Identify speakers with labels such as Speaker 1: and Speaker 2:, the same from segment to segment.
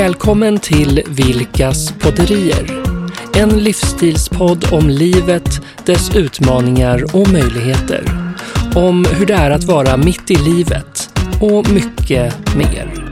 Speaker 1: Välkommen till Vilkas podderier. En livsstilspodd om livet, dess utmaningar och möjligheter. Om hur det är att vara mitt i livet och mycket mer.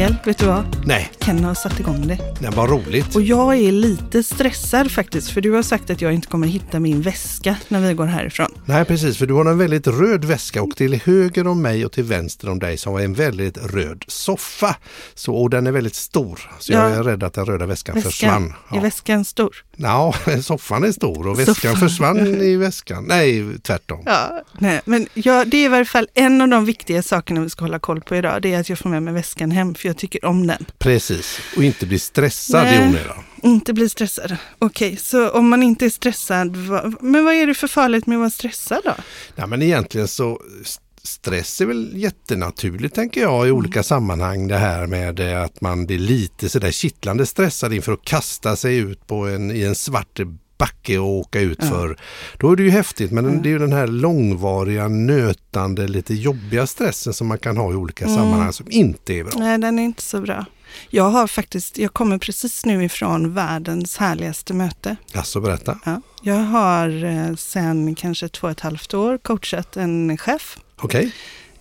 Speaker 2: Mikael, vet du vad?
Speaker 3: Nej,
Speaker 2: Ken har satt igång det.
Speaker 3: det var roligt.
Speaker 2: Och jag är lite stressad faktiskt, för du har sagt att jag inte kommer hitta min väska när vi går härifrån.
Speaker 3: Nej precis, för du har en väldigt röd väska och till höger om mig och till vänster om dig så har en väldigt röd soffa. Så, och den är väldigt stor, så jag
Speaker 2: Ja.
Speaker 3: är rädd att den röda väskan,
Speaker 2: Väskan,
Speaker 3: försvann.
Speaker 2: är
Speaker 3: Ja.
Speaker 2: väskan stor?
Speaker 3: ja, soffan är stor och väskan
Speaker 2: Soffan.
Speaker 3: försvann i väskan. Nej, tvärtom.
Speaker 2: Ja. Nej, men jag, det är i varje fall en av de viktiga sakerna vi ska hålla koll på idag. Det är att jag får med mig väskan hem, för jag tycker om den.
Speaker 3: Precis, och inte bli stressad
Speaker 2: Nej.
Speaker 3: i onödan.
Speaker 2: Inte bli stressad. Okej, så om man inte är stressad, men vad är det för farligt med att vara stressad då?
Speaker 3: Ja, men egentligen så st- Stress är väl jättenaturligt tänker jag i olika sammanhang det här med att man blir lite sådär kittlande stressad inför att kasta sig ut på en, i en svart backe och åka ut för. Då är det ju häftigt men det är ju den här långvariga nötande lite jobbiga stressen som man kan ha i olika sammanhang som inte är bra.
Speaker 2: Nej, den är inte så bra. Jag har faktiskt, jag kommer precis nu ifrån världens härligaste möte.
Speaker 3: Alltså berätta.
Speaker 2: Ja. Jag har eh, sen kanske två och ett halvt år coachat en chef,
Speaker 3: Okej,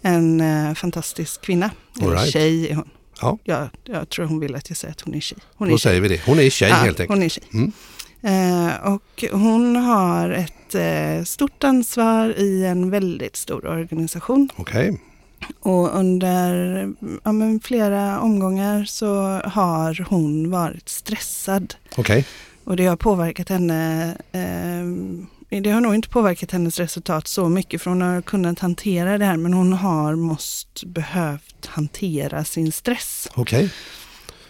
Speaker 2: en eh, fantastisk kvinna.
Speaker 3: All right.
Speaker 2: tjej är hon.
Speaker 3: ja
Speaker 2: Jag, jag tror hon vill att jag säger att hon är tjej. Hon är
Speaker 3: då
Speaker 2: tjej.
Speaker 3: säger vi det. Hon är tjej
Speaker 2: Ja,
Speaker 3: helt enkelt.
Speaker 2: Hon är tjej.
Speaker 3: Mm.
Speaker 2: Eh, och hon har ett eh, stort ansvar i en väldigt stor organisation.
Speaker 3: Okej,
Speaker 2: Och under ja, flera omgångar så har hon varit stressad.
Speaker 3: okej.
Speaker 2: Och det har påverkat henne. Eh, det har nog inte påverkat hennes resultat så mycket för hon har kunnat hantera det här men hon har måste behövt hantera sin stress.
Speaker 3: Okej,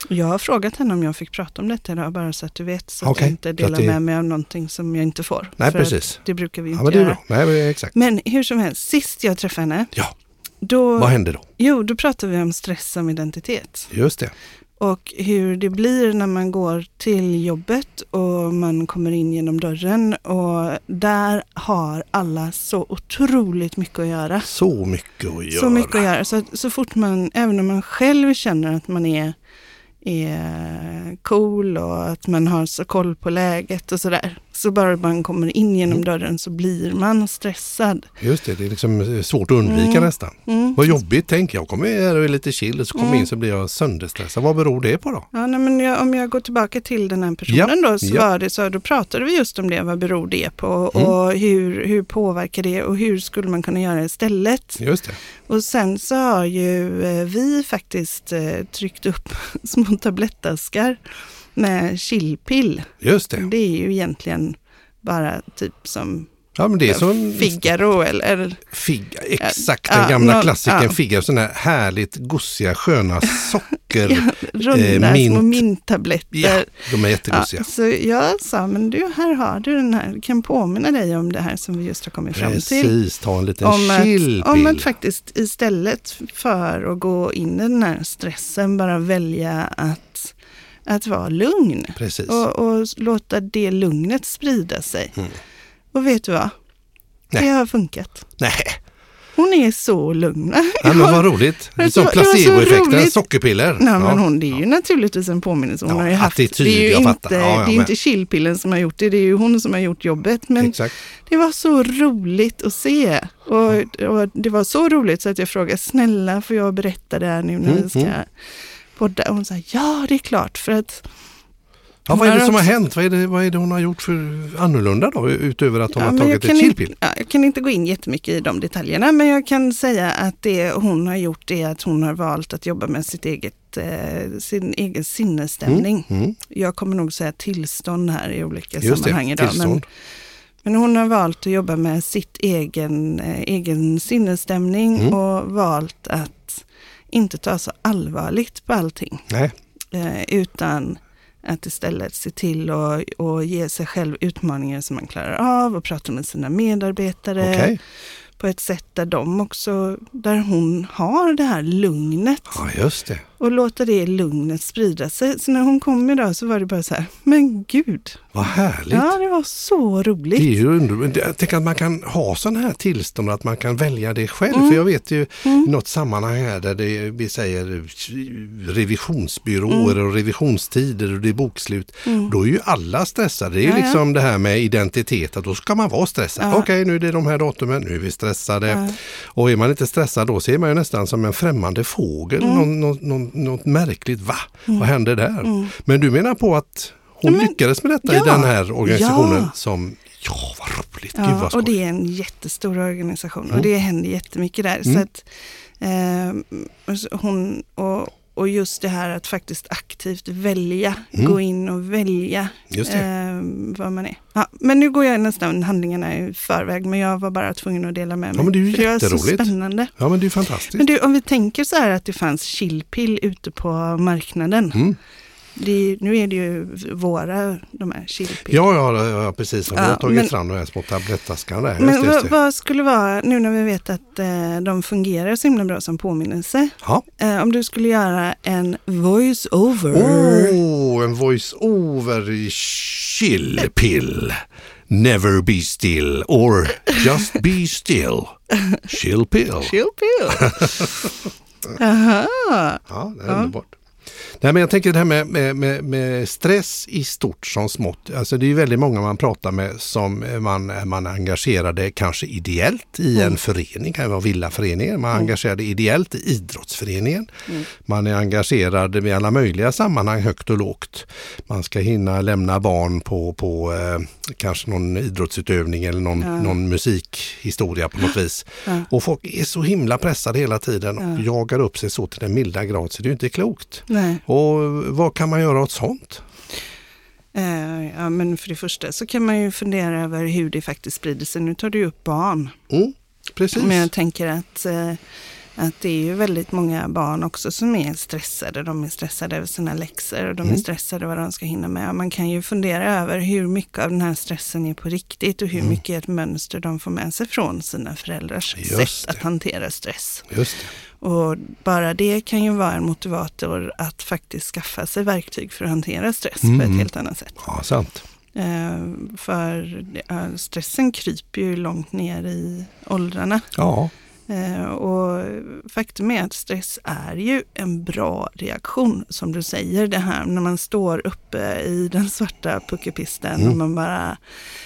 Speaker 2: Jag har frågat henne om jag fick prata om detta idag bara så att du vet så att
Speaker 3: Okej,
Speaker 2: jag inte
Speaker 3: att
Speaker 2: delar
Speaker 3: det-
Speaker 2: med mig av någonting som jag inte får.
Speaker 3: Nej,
Speaker 2: att
Speaker 3: precis.
Speaker 2: Det brukar vi
Speaker 3: ja,
Speaker 2: inte
Speaker 3: men det är
Speaker 2: göra.
Speaker 3: bra. Nej, exakt.
Speaker 2: Men hur som helst, sist jag träffade henne,
Speaker 3: Ja,
Speaker 2: då,
Speaker 3: vad händer då?
Speaker 2: jo, då pratade vi om stress som identitet.
Speaker 3: Just det.
Speaker 2: Och hur det blir när man går till jobbet och man kommer in genom dörren och där har alla så otroligt mycket att göra.
Speaker 3: Så mycket att göra.
Speaker 2: Så mycket att göra. Så, att, så fort man, även om man själv känner att man är, är cool och att man har så koll på läget och sådär. Så bara man kommer in genom
Speaker 3: Mm.
Speaker 2: dörren så blir man stressad.
Speaker 3: Just det, det är liksom svårt att undvika
Speaker 2: Mm.
Speaker 3: nästan.
Speaker 2: Mm.
Speaker 3: Vad jobbigt, tänk jag kommer här och är lite chill och så kommer
Speaker 2: Mm.
Speaker 3: in så blir jag sönderstressad. Vad beror det på då?
Speaker 2: Ja, nej, men jag, om jag går tillbaka till den här personen då, så,
Speaker 3: ja.
Speaker 2: var det så, då pratade vi just om det, vad beror det på
Speaker 3: Mm.
Speaker 2: och hur, hur påverkar det och hur skulle man kunna göra istället?
Speaker 3: Just det.
Speaker 2: Och sen så har ju eh, vi faktiskt eh, tryckt upp små tablettaskar med chillpill.
Speaker 3: Just det.
Speaker 2: Det är ju egentligen bara typ som
Speaker 3: Ja men det är som
Speaker 2: Figaro eller
Speaker 3: Fig, exakt
Speaker 2: Ja,
Speaker 3: den gamla
Speaker 2: någon-
Speaker 3: klassikern
Speaker 2: ja.
Speaker 3: Figaro. Sådana här härligt gossiga sköna socker.
Speaker 2: runda
Speaker 3: Eh, mint.
Speaker 2: små minttabletter.
Speaker 3: ja, de är
Speaker 2: Ja,
Speaker 3: jättegosiga.
Speaker 2: så jag sa, men du, här har du den här, kan påminna dig om det här som vi just har kommit fram till.
Speaker 3: Precis, ta en liten
Speaker 2: Om att, om att faktiskt istället för att gå in i den här stressen bara välja att, att vara lugn. Och, och låta det lugnet sprida sig.
Speaker 3: Mm.
Speaker 2: Och vet du vad?
Speaker 3: Nej.
Speaker 2: Det har funkat.
Speaker 3: Nej,
Speaker 2: Hon är så lugn.
Speaker 3: ja, men vad roligt.
Speaker 2: Det var
Speaker 3: Som placeboeffekten, sockerpiller.
Speaker 2: Nej,
Speaker 3: Ja.
Speaker 2: men hon, det är ju naturligtvis en påminnelse. Hon
Speaker 3: Ja,
Speaker 2: har ju haft,
Speaker 3: attityd,
Speaker 2: det är ju
Speaker 3: jag
Speaker 2: inte,
Speaker 3: fattar. Ja,
Speaker 2: det är inte chillpillen som har gjort det, det är ju hon som har gjort jobbet. Men
Speaker 3: Exakt.
Speaker 2: det var så roligt att se. Och, och det var så roligt så att jag frågade, snälla får jag berätta det här nu när
Speaker 3: Mm,
Speaker 2: vi ska
Speaker 3: mm.
Speaker 2: Och hon sa, ja det är klart. För att
Speaker 3: Ja, vad är det som har hänt? Vad är, det, vad är det hon har gjort för annorlunda då? Utöver att hon
Speaker 2: Ja,
Speaker 3: har tagit ett chillpill?
Speaker 2: Ja, jag kan inte gå in jättemycket i de detaljerna, men jag kan säga att det hon har gjort är att hon har valt att jobba med sitt eget, eh, sin egen sinnesstämning.
Speaker 3: Mm.
Speaker 2: Jag kommer nog säga tillstånd här i olika
Speaker 3: Just
Speaker 2: sammanhang
Speaker 3: det,
Speaker 2: idag. Men, men hon har valt att jobba med sitt egen, eh, egen sinnesstämning
Speaker 3: Mm.
Speaker 2: och valt att inte ta så allvarligt på allting.
Speaker 3: Nej,
Speaker 2: Eh, utan att istället se till att och ge sig själv utmaningar som man klarar av och prata med sina medarbetare
Speaker 3: okej.
Speaker 2: på ett sätt där de också, där hon har det här lugnet.
Speaker 3: Ja, just det.
Speaker 2: Och låta det lugnet sprida sig. Så när hon kom idag så var det bara så här, men gud.
Speaker 3: Vad härligt.
Speaker 2: Ja, det var så roligt.
Speaker 3: Det är ju underbart. Jag tänker att man kan ha sådana här tillstånd att man kan välja det själv.
Speaker 2: Mm.
Speaker 3: För jag vet ju
Speaker 2: Mm.
Speaker 3: något sammanhang här där det, vi säger revisionsbyråer och revisionstider och det är bokslut.
Speaker 2: Mm.
Speaker 3: Då är ju alla stressade. Det är
Speaker 2: Ja, ja.
Speaker 3: liksom det här med identitet, att då ska man vara stressad.
Speaker 2: Ja.
Speaker 3: Okej, nu är det de här datumen, nu är vi stressade.
Speaker 2: Ja.
Speaker 3: Och är man inte stressad då så är man ju nästan som en främmande fågel.
Speaker 2: Mm.
Speaker 3: Någon, någon, någon, något märkligt. Va? Vad hände där? Men du menar på att hon
Speaker 2: men-
Speaker 3: lyckades med detta
Speaker 2: ja.
Speaker 3: i den här organisationen
Speaker 2: Ja.
Speaker 3: som, ja vad roligt, gud
Speaker 2: Ja,
Speaker 3: vad
Speaker 2: och det är en jättestor organisation
Speaker 3: Mm.
Speaker 2: och det händer jättemycket där. Så
Speaker 3: Mm.
Speaker 2: att, eh, hon, och, och just det här att faktiskt aktivt välja,
Speaker 3: Mm.
Speaker 2: gå in och välja eh, vad man är. Ja, men nu går jag nästan handlingarna i förväg, men jag var bara tvungen att dela med mig.
Speaker 3: Ja, men det är ju
Speaker 2: för det var så
Speaker 3: jätteroligt.
Speaker 2: spännande.
Speaker 3: Ja men det är fantastiskt.
Speaker 2: Men du, om vi tänker så här att det fanns chillpill ute på marknaden.
Speaker 3: Mm.
Speaker 2: Det nu är det ju våra, de här chillpill.
Speaker 3: Ja, ja, ja, precis. Jag har
Speaker 2: Ja,
Speaker 3: tagit
Speaker 2: men-
Speaker 3: fram de här små tablettaskarna. Just,
Speaker 2: Men
Speaker 3: just
Speaker 2: vad,
Speaker 3: det.
Speaker 2: vad skulle vara, nu när vi vet att eh, de fungerar så himla bra som påminnelse, eh, om du skulle göra en voice-over.
Speaker 3: Oh, en voice-over i chillpill. Never be still or just be still. Chillpill.
Speaker 2: Chillpill. Jaha.
Speaker 3: Ja, det är
Speaker 2: Ja.
Speaker 3: underbart. Nej, men jag tänker det här med, med, med, med stress i stort som smått. Alltså det är väldigt många man pratar med som man, man är engagerade kanske ideellt i en förening, kan vara villaföreningen. Man är engagerad ideellt i idrottsföreningen. Man är engagerad i alla möjliga sammanhang högt och lågt. Man ska hinna lämna barn på, på eh, kanske någon idrottsutövning eller någon,
Speaker 2: Ja.
Speaker 3: någon musikhistoria på något vis.
Speaker 2: Ja.
Speaker 3: Och folk är så himla pressade hela tiden och
Speaker 2: Ja.
Speaker 3: jagar upp sig så till den milda grad så det är inte klokt.
Speaker 2: Nej.
Speaker 3: Och vad kan man göra åt sånt?
Speaker 2: Eh, ja, men för det första så kan man ju fundera över hur det faktiskt sprider sig. Nu tar du upp barn.
Speaker 3: Mm, precis.
Speaker 2: Men jag tänker att, eh, att det är ju väldigt många barn också som är stressade. De är stressade över sina läxor och de är
Speaker 3: Mm.
Speaker 2: stressade vad de ska hinna med. Man kan ju fundera över hur mycket av den här stressen är på riktigt och hur
Speaker 3: Mm.
Speaker 2: mycket är ett mönster de får med sig från sina föräldrars
Speaker 3: Just
Speaker 2: sätt
Speaker 3: det.
Speaker 2: att hantera stress.
Speaker 3: Just det.
Speaker 2: Och bara det kan ju vara en motivator att faktiskt skaffa sig verktyg för att hantera stress på
Speaker 3: Mm.
Speaker 2: ett helt annat sätt.
Speaker 3: Ja, sant.
Speaker 2: Eh, för stressen kryper ju långt ner i åldrarna.
Speaker 3: Ja,
Speaker 2: och faktum är att stress är ju en bra reaktion som du säger. Det här när man står uppe i den svarta puckepisten
Speaker 3: Mm.
Speaker 2: och man bara,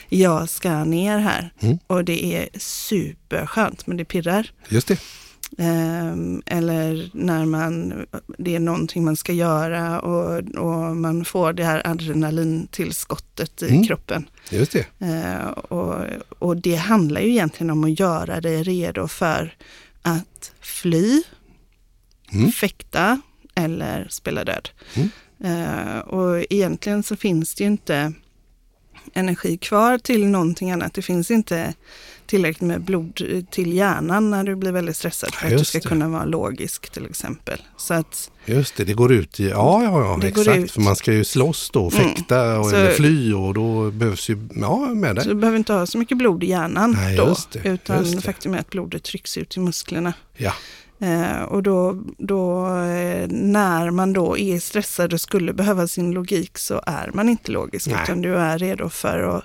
Speaker 2: jag ska ner här.
Speaker 3: Mm.
Speaker 2: Och det är superskönt men det pirrar.
Speaker 3: just det.
Speaker 2: Ehm, eller när man, det är någonting man ska göra och, och man får det här adrenalintillskottet i
Speaker 3: Mm.
Speaker 2: kroppen.
Speaker 3: Just det.
Speaker 2: Eh, och, och det handlar ju egentligen om att göra dig redo för att fly,
Speaker 3: Mm.
Speaker 2: fäkta eller spela död.
Speaker 3: Mm.
Speaker 2: Eh, och egentligen så finns det ju inte energi kvar till någonting annat. Det finns inte tillräckligt med blod till hjärnan när du blir väldigt stressad för att du
Speaker 3: Just
Speaker 2: ska
Speaker 3: det.
Speaker 2: kunna vara logisk till exempel. Så att
Speaker 3: Just det, det går ut i, ja ja, ja exakt. För man ska ju slåss då,
Speaker 2: Mm.
Speaker 3: fäkta och,
Speaker 2: Så-
Speaker 3: eller fly och då behövs ju, ja med
Speaker 2: så
Speaker 3: det.
Speaker 2: du behöver inte ha så mycket blod i hjärnan
Speaker 3: Nej,
Speaker 2: då.
Speaker 3: just det,
Speaker 2: utan
Speaker 3: just det.
Speaker 2: faktum är att blodet trycks ut i musklerna.
Speaker 3: Ja,
Speaker 2: Eh, och då, då eh, när man då är stressad och skulle behöva sin logik så är man inte logisk
Speaker 3: Nej.
Speaker 2: utan du är redo för att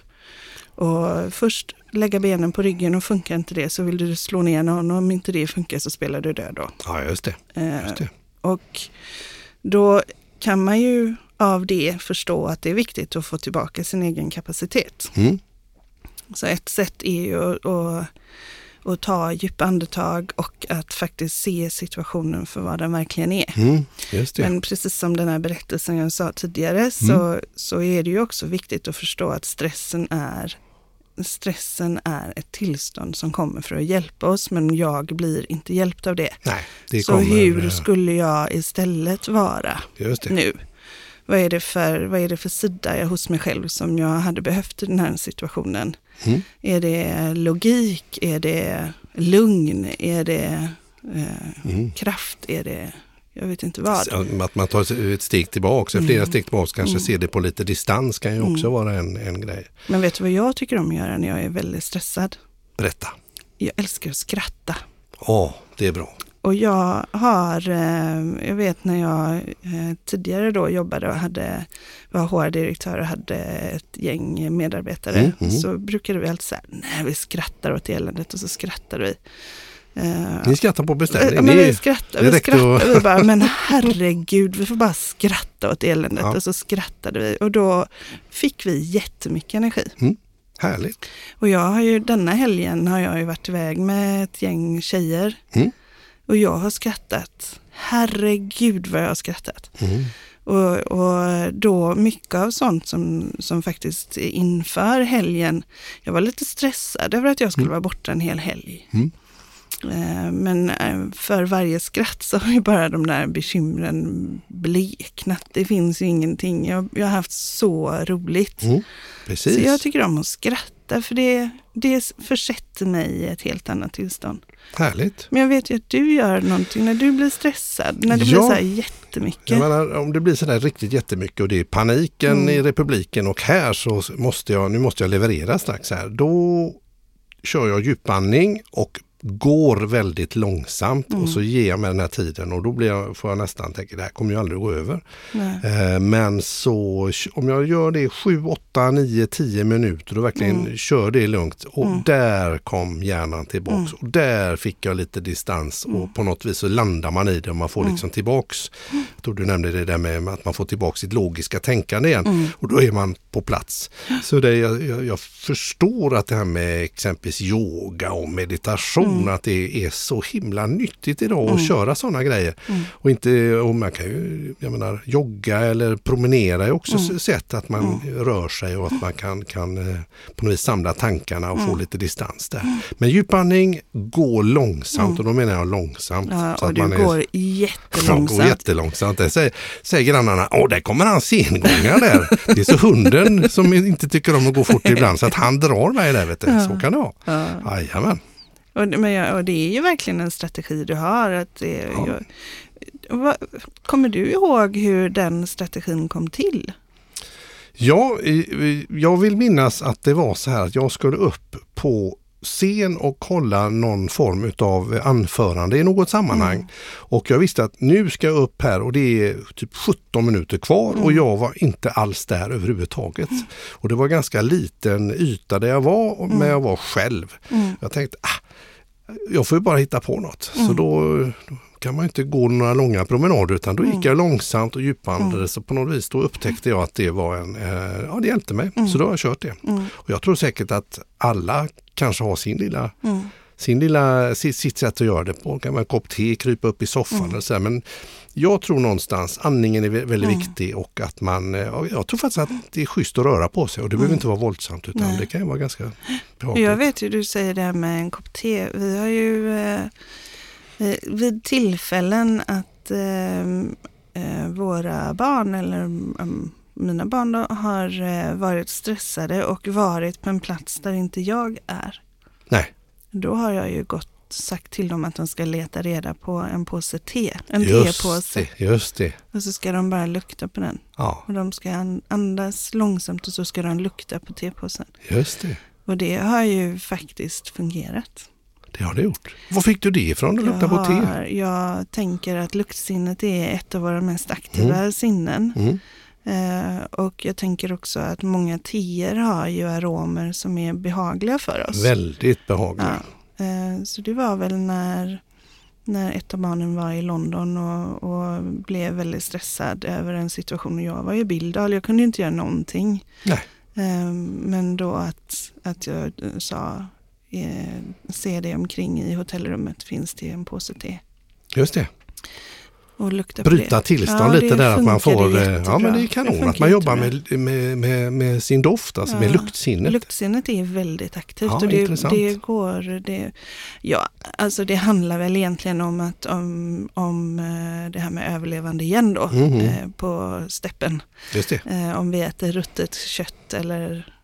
Speaker 2: och först lägga benen på ryggen och funkar inte det så vill du slå ner någon och om inte det funkar så spelar du död då.
Speaker 3: ja just det.
Speaker 2: Eh,
Speaker 3: Just det.
Speaker 2: och då kan man ju av det förstå att det är viktigt att få tillbaka sin egen kapacitet.
Speaker 3: Mm.
Speaker 2: Så ett sätt är ju att, att, att ta djupa andetag och att faktiskt se situationen för vad den verkligen är.
Speaker 3: Mm. Just det.
Speaker 2: Men precis som den här berättelsen jag sa tidigare så, så är det ju också viktigt att förstå att stressen är Stressen är ett tillstånd som kommer för att hjälpa oss men jag blir inte hjälpt av det.
Speaker 3: Nej, det
Speaker 2: så
Speaker 3: kommer.
Speaker 2: hur skulle jag istället vara nu? Vad är, det för, vad är det för sida jag hos mig själv som jag hade behövt i den här situationen?
Speaker 3: Mm.
Speaker 2: Är det logik? Är det lugn? Är det eh,
Speaker 3: Mm.
Speaker 2: kraft? Är det, jag vet inte vad.
Speaker 3: Så Att man tar ett steg tillbaka, flera steg tillbaka, kanske
Speaker 2: Mm.
Speaker 3: ser det på lite distans kan ju också vara en, en grej.
Speaker 2: Men vet du vad jag tycker om att göra när jag är väldigt stressad?
Speaker 3: Berätta.
Speaker 2: Jag älskar att skratta.
Speaker 3: Ja, det är bra.
Speaker 2: och jag har, eh, jag vet när jag eh, tidigare då jobbade och hade, var HR-direktör och hade ett gäng medarbetare,
Speaker 3: Mm, mm.
Speaker 2: så brukade vi alltid säga, nej vi skrattar åt eländet och så skrattade vi. Eh,
Speaker 3: Ni skrattar på
Speaker 2: Ja,
Speaker 3: beställning.
Speaker 2: men vi skrattar,
Speaker 3: det
Speaker 2: vi skrattar
Speaker 3: att-
Speaker 2: vi bara, men herregud, vi får bara skratta åt eländet.
Speaker 3: Ja.
Speaker 2: Och så skrattade vi och då fick vi jättemycket energi.
Speaker 3: Härligt.
Speaker 2: Och jag har ju, denna helgen har jag ju varit iväg med ett gäng tjejer.
Speaker 3: Mm.
Speaker 2: Och jag har skrattat. Herregud vad jag har skrattat.
Speaker 3: Mm.
Speaker 2: Och, och då mycket av sånt som, som faktiskt inför helgen, jag var lite stressad över att jag skulle
Speaker 3: Mm.
Speaker 2: vara borta en hel helg. Eh, Men eh, för varje skratt så har ju bara de där bekymren bleknat. Det finns ju ingenting. Jag, jag har haft så roligt.
Speaker 3: Mm. Precis.
Speaker 2: Så jag tycker om att skratta för det, det försätter mig i ett helt annat tillstånd.
Speaker 3: Härligt.
Speaker 2: Men jag vet ju att du gör någonting när du blir stressad, när det
Speaker 3: Ja.
Speaker 2: blir så här jättemycket.
Speaker 3: Jag menar, om det blir sådär riktigt jättemycket och det är paniken
Speaker 2: Mm.
Speaker 3: i republiken och här så måste jag, nu måste jag leverera strax här. Då kör jag djupandning och går väldigt långsamt
Speaker 2: Mm.
Speaker 3: och så ger jag mig den här tiden och då blir jag, får jag nästan tänka det här kommer ju aldrig gå över. Eh, Men så om jag gör det 7, 8, 9, 10 minuter och verkligen
Speaker 2: Mm.
Speaker 3: kör det lugnt och
Speaker 2: Mm.
Speaker 3: där kom hjärnan tillbaks
Speaker 2: Mm.
Speaker 3: och där fick jag lite distans och på något vis så landar man i det och man får
Speaker 2: Mm.
Speaker 3: liksom tillbaks. Jag tror du nämnde det där med att man får tillbaks sitt logiska tänkande igen
Speaker 2: Mm.
Speaker 3: och då är man på plats. Så det, jag, jag, jag förstår att det här med exempelvis yoga och meditation att det är så himla nyttigt idag att köra sådana grejer.
Speaker 2: Mm.
Speaker 3: Och inte, och man kan ju, jag menar, jogga eller promenera är också
Speaker 2: Mm.
Speaker 3: sätt att man rör sig och att man kan, kan eh, på något vis samla tankarna och få lite distans där. Men djupandning, gå långsamt och då menar jag långsamt.
Speaker 2: Ja,
Speaker 3: så
Speaker 2: och
Speaker 3: att
Speaker 2: du
Speaker 3: man är-
Speaker 2: går jättelångsamt.
Speaker 3: går jättelångsamt. Det säger, säger grannarna, åh där kommer han sengångare där. Det är så hunden som inte tycker om att gå fort ibland så att han drar mig där vet du. Så kan det vara.
Speaker 2: Ja.
Speaker 3: Jajamän.
Speaker 2: Och, det- men jag, och det är ju verkligen en strategi du har. Att det,
Speaker 3: Ja.
Speaker 2: jag, vad, kommer du ihåg hur den strategin kom till?
Speaker 3: Ja, jag vill minnas att det var så här att jag skulle upp på scen och hålla någon form av anförande i något sammanhang. Och jag visste att nu ska jag upp här och det är typ 17 minuter kvar och jag var inte alls där överhuvudtaget. Och det var ganska liten yta där jag var, men jag var själv.
Speaker 2: Mm.
Speaker 3: Jag tänkte, ah, jag får ju bara hitta på något. Så då, då kan man inte gå några långa promenader utan då gick jag långsamt och djupandades så på något vis då upptäckte jag att det var en, eh, ja det hjälpte mig. Så då har jag kört det.
Speaker 2: Mm.
Speaker 3: Och jag tror säkert att alla kanske har sin lilla
Speaker 2: Mm.
Speaker 3: Sin lilla, sitt, sitt sätt att göra det på. Kan man en kopp te, krypa upp i soffan
Speaker 2: Mm.
Speaker 3: eller så här. Men jag tror någonstans andningen är vä- väldigt
Speaker 2: Mm.
Speaker 3: viktig och att man, eh, ja, jag tror faktiskt att det är schysst att röra på sig och det behöver inte vara våldsamt utan
Speaker 2: Mm. Nej.
Speaker 3: det kan ju vara ganska
Speaker 2: Och
Speaker 3: behagligt.
Speaker 2: Jag vet ju, du säger det här med en kopp te. Vi har ju eh, eh, vid tillfällen att eh, eh, våra barn eller mm, mina barn då, har eh, varit stressade och varit på en plats där inte jag är.
Speaker 3: Nej,
Speaker 2: Då har jag ju gått sagt till dem att de ska leta reda på en påse te. En
Speaker 3: just
Speaker 2: tepåse.
Speaker 3: det, just det.
Speaker 2: Och så ska de bara lukta på den.
Speaker 3: Ja,
Speaker 2: Och de ska an- andas långsamt och så ska de lukta på tepåsen.
Speaker 3: just det.
Speaker 2: Och det har ju faktiskt fungerat.
Speaker 3: Det har det gjort. Var fick du det ifrån? Du
Speaker 2: Jag,
Speaker 3: luktar på te?
Speaker 2: har, jag tänker att luktsinnet är ett av våra mest aktiva sinnen.
Speaker 3: Mm.
Speaker 2: Eh, och jag tänker också att många teer har ju aromer som är behagliga för oss.
Speaker 3: Väldigt behagligt.
Speaker 2: Ja. Eh, så det var väl när, när ett av barnen var i London och, och blev väldigt stressad över en situation. Och jag var i Billdal, jag kunde inte göra någonting.
Speaker 3: Nej.
Speaker 2: Eh, men då att, att jag eh, sa, eh, se dig omkring i hotellrummet finns det en påse te.
Speaker 3: Just det.
Speaker 2: Och lukta
Speaker 3: Bryta
Speaker 2: det.
Speaker 3: tillstånd
Speaker 2: Ja,
Speaker 3: lite
Speaker 2: det
Speaker 3: där att man får, eh, ja men det är
Speaker 2: Det
Speaker 3: kanon
Speaker 2: funkar
Speaker 3: att man jobbar med, med, med, med sin doft, alltså med
Speaker 2: Ja.
Speaker 3: luktsinnet.
Speaker 2: Luktsinnet är väldigt aktivt
Speaker 3: Ja,
Speaker 2: och det,
Speaker 3: intressant.
Speaker 2: det går, det, ja, alltså det handlar väl egentligen om att om, om eh, det här med överlevande igen då
Speaker 3: Mhm.
Speaker 2: eh, på steppen.
Speaker 3: Just det.
Speaker 2: Om vi äter ruttet kött eller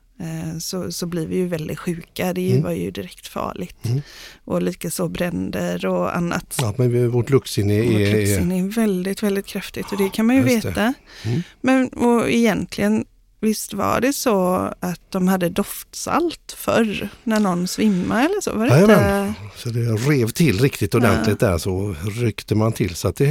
Speaker 2: så, så blir vi ju väldigt sjuka. Det
Speaker 3: Mm.
Speaker 2: var ju direkt farligt.
Speaker 3: Mm.
Speaker 2: Och likaså bränder och annat.
Speaker 3: Ja, men vårt luktsinne
Speaker 2: Vårt
Speaker 3: är,
Speaker 2: luktsinne är väldigt, väldigt kraftigt och det kan man ju veta.
Speaker 3: Mm.
Speaker 2: Men och egentligen, visst var det så att de hade doftsalt förr när någon svimmade eller så? Var det inte?
Speaker 3: Så det rev till riktigt ordentligt där så ryckte man till. Så att det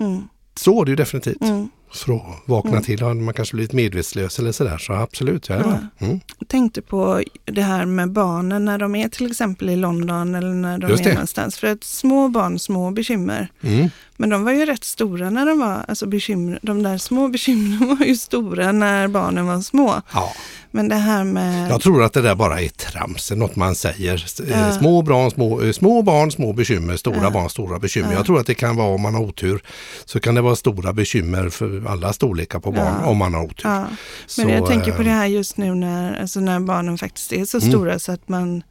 Speaker 2: Mm,
Speaker 3: så det ju definitivt.
Speaker 2: mm.
Speaker 3: Att vakna
Speaker 2: Mm.
Speaker 3: till har man kanske blivit medvetslös eller sådär. Så absolut, jajamän. Mm.
Speaker 2: Jag tänkte på det här med barnen när de är till exempel i London eller när de
Speaker 3: Just
Speaker 2: är
Speaker 3: det.
Speaker 2: någonstans. För att små barn, små bekymmer.
Speaker 3: Mm.
Speaker 2: Men de var ju rätt stora när de var, alltså bekymmer, de där små bekymren var ju stora när barnen var små.
Speaker 3: Ja.
Speaker 2: Men det här med...
Speaker 3: Jag tror att det där bara är trams, något man säger. Eh,
Speaker 2: Ja.
Speaker 3: Små, barn, små, eh, små barn, små bekymmer, stora
Speaker 2: Ja.
Speaker 3: barn, stora bekymmer.
Speaker 2: Ja.
Speaker 3: Jag tror att det kan vara om man har otur så kan det vara stora bekymmer för alla storlekar på barn
Speaker 2: Ja.
Speaker 3: om man har otur.
Speaker 2: Ja,
Speaker 3: Så,
Speaker 2: men jag tänker på
Speaker 3: eh,
Speaker 2: det här just nu när, alltså när barnen faktiskt är så
Speaker 3: Mm.
Speaker 2: stora så att man,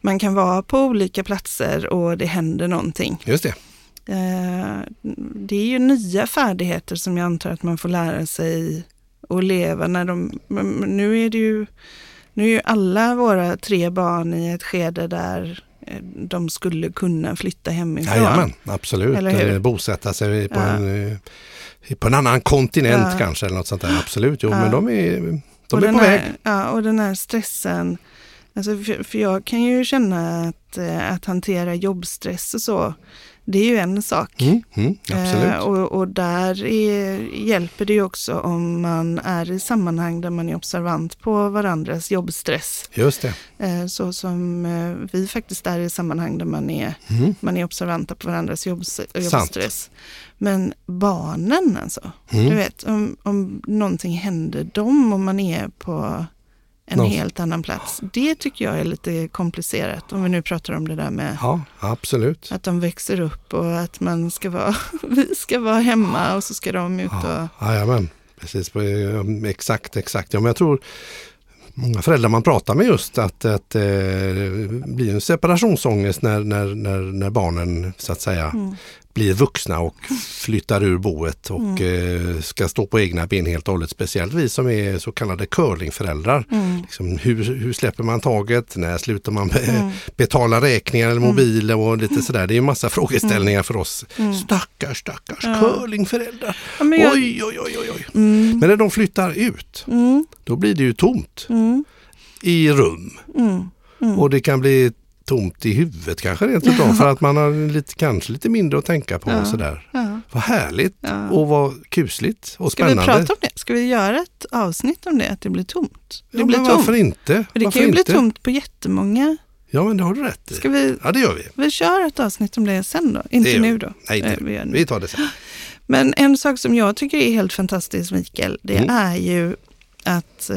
Speaker 2: man kan vara på olika platser och det händer någonting.
Speaker 3: Just det.
Speaker 2: Eh, det är ju nya färdigheter som jag antar att man får lära sig att leva när de, nu är det ju, nu är ju alla våra tre barn i ett skede där eh, de skulle kunna flytta hemifrån.
Speaker 3: Jajamän, absolut.
Speaker 2: Eller hur?
Speaker 3: Eh, Bosätta sig på,
Speaker 2: Ja.
Speaker 3: en, eh, på en annan kontinent
Speaker 2: Ja.
Speaker 3: kanske eller något sånt där. Absolut, jo
Speaker 2: Ja.
Speaker 3: men de är, de är på
Speaker 2: här,
Speaker 3: väg.
Speaker 2: Ja, och den här stressen. Alltså för, för jag kan ju känna att, eh, att hantera jobbstress och så, det är ju en sak.
Speaker 3: Mm, mm, absolut.
Speaker 2: Eh, och, och där är, hjälper det ju också om man är i sammanhang där man är observant på varandras jobbstress.
Speaker 3: Just det.
Speaker 2: Eh, så som eh, vi faktiskt är i sammanhang där man är,
Speaker 3: Mm.
Speaker 2: man är observanta på varandras jobbs, jobbstress. Men barnen alltså,
Speaker 3: Mm.
Speaker 2: du vet om, om någonting händer dem och man är på en
Speaker 3: Nå-
Speaker 2: helt annan plats. Det tycker jag är lite komplicerat om vi nu pratar om det där med
Speaker 3: Ja, absolut.
Speaker 2: att de växer upp och att man ska vara, vi ska vara hemma och så ska de ut och...
Speaker 3: Ja, jajamän, precis. eh, Exakt, exakt. Ja, men jag tror många föräldrar man pratar med just att, att eh, det blir en separationsångest när, när, när, när barnen så att säga
Speaker 2: Mm.
Speaker 3: Blir vuxna och flyttar ur boet och eh, ska stå på egna ben helt och hållet. Speciellt vi som är så kallade curlingföräldrar.
Speaker 2: Mm.
Speaker 3: Liksom, hur, hur släpper man taget? När slutar man be-
Speaker 2: Mm.
Speaker 3: betala räkningar eller mobiler och lite sådär. Det är massa frågeställningar för oss.
Speaker 2: Mm.
Speaker 3: Stackars, stackars
Speaker 2: Ja.
Speaker 3: curlingföräldrar.
Speaker 2: Ja, jag,
Speaker 3: Oj, oj, oj, oj, oj.
Speaker 2: mm,
Speaker 3: Men när de flyttar ut,
Speaker 2: mm,
Speaker 3: då blir det ju tomt
Speaker 2: mm,
Speaker 3: i rum.
Speaker 2: mm, mm.
Speaker 3: Och det kan bli tomt i huvudet kanske rent utav för att man har lite, kanske lite mindre att tänka på.
Speaker 2: Ja.
Speaker 3: Och sådär.
Speaker 2: Ja.
Speaker 3: Vad härligt
Speaker 2: Ja.
Speaker 3: och vad kusligt och
Speaker 2: Ska vi
Speaker 3: spännande.
Speaker 2: prata om det? Ska vi göra ett avsnitt om det, att det blir tomt? Det
Speaker 3: ja,
Speaker 2: blir
Speaker 3: men
Speaker 2: tomt.
Speaker 3: varför inte?
Speaker 2: För det
Speaker 3: varför
Speaker 2: kan ju
Speaker 3: inte?
Speaker 2: bli tomt på jättemånga.
Speaker 3: Ja men det har du rätt i.
Speaker 2: Ska vi,
Speaker 3: Ja det gör vi.
Speaker 2: vi kör ett avsnitt om det sen då? Inte nu då.
Speaker 3: Nej, inte nu.
Speaker 2: vi.
Speaker 3: Vi tar det sen.
Speaker 2: Men en sak som jag tycker är helt fantastiskt Mikael, det
Speaker 3: Mm.
Speaker 2: är ju att eh,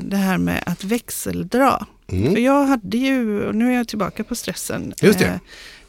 Speaker 2: det här med att växeldra. För
Speaker 3: Mm.
Speaker 2: jag hade ju, och nu är jag tillbaka på stressen.
Speaker 3: Just det.
Speaker 2: Eh,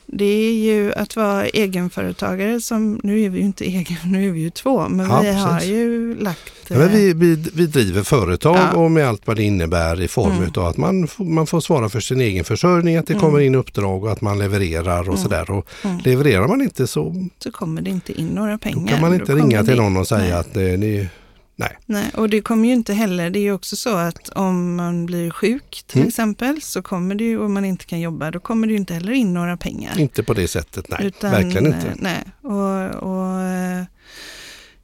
Speaker 2: det är ju att vara egenföretagare som, nu är vi ju inte egen, nu är vi ju två, men
Speaker 3: Ja,
Speaker 2: vi har
Speaker 3: precis.
Speaker 2: ju lagt...
Speaker 3: Ja, men
Speaker 2: eh,
Speaker 3: vi, vi, vi driver företag
Speaker 2: Ja.
Speaker 3: och med allt vad det innebär i form
Speaker 2: Mm.
Speaker 3: utav att man, man får svara för sin egen försörjning, att det
Speaker 2: Mm.
Speaker 3: kommer in uppdrag och att man levererar och
Speaker 2: Mm.
Speaker 3: sådär. Och
Speaker 2: Mm.
Speaker 3: Levererar man inte så
Speaker 2: så kommer det inte in några pengar.
Speaker 3: då kan man inte ringa till någon och säga
Speaker 2: nej.
Speaker 3: att eh, ni, nej.
Speaker 2: Nej, och det kommer ju inte heller, det är ju också så att om man blir sjuk till
Speaker 3: Mm.
Speaker 2: exempel så kommer det ju, om man inte kan jobba, då kommer det ju inte heller in några pengar.
Speaker 3: Inte på det sättet, nej.
Speaker 2: Utan,
Speaker 3: verkligen
Speaker 2: eh,
Speaker 3: inte.
Speaker 2: Nej, och, och eh,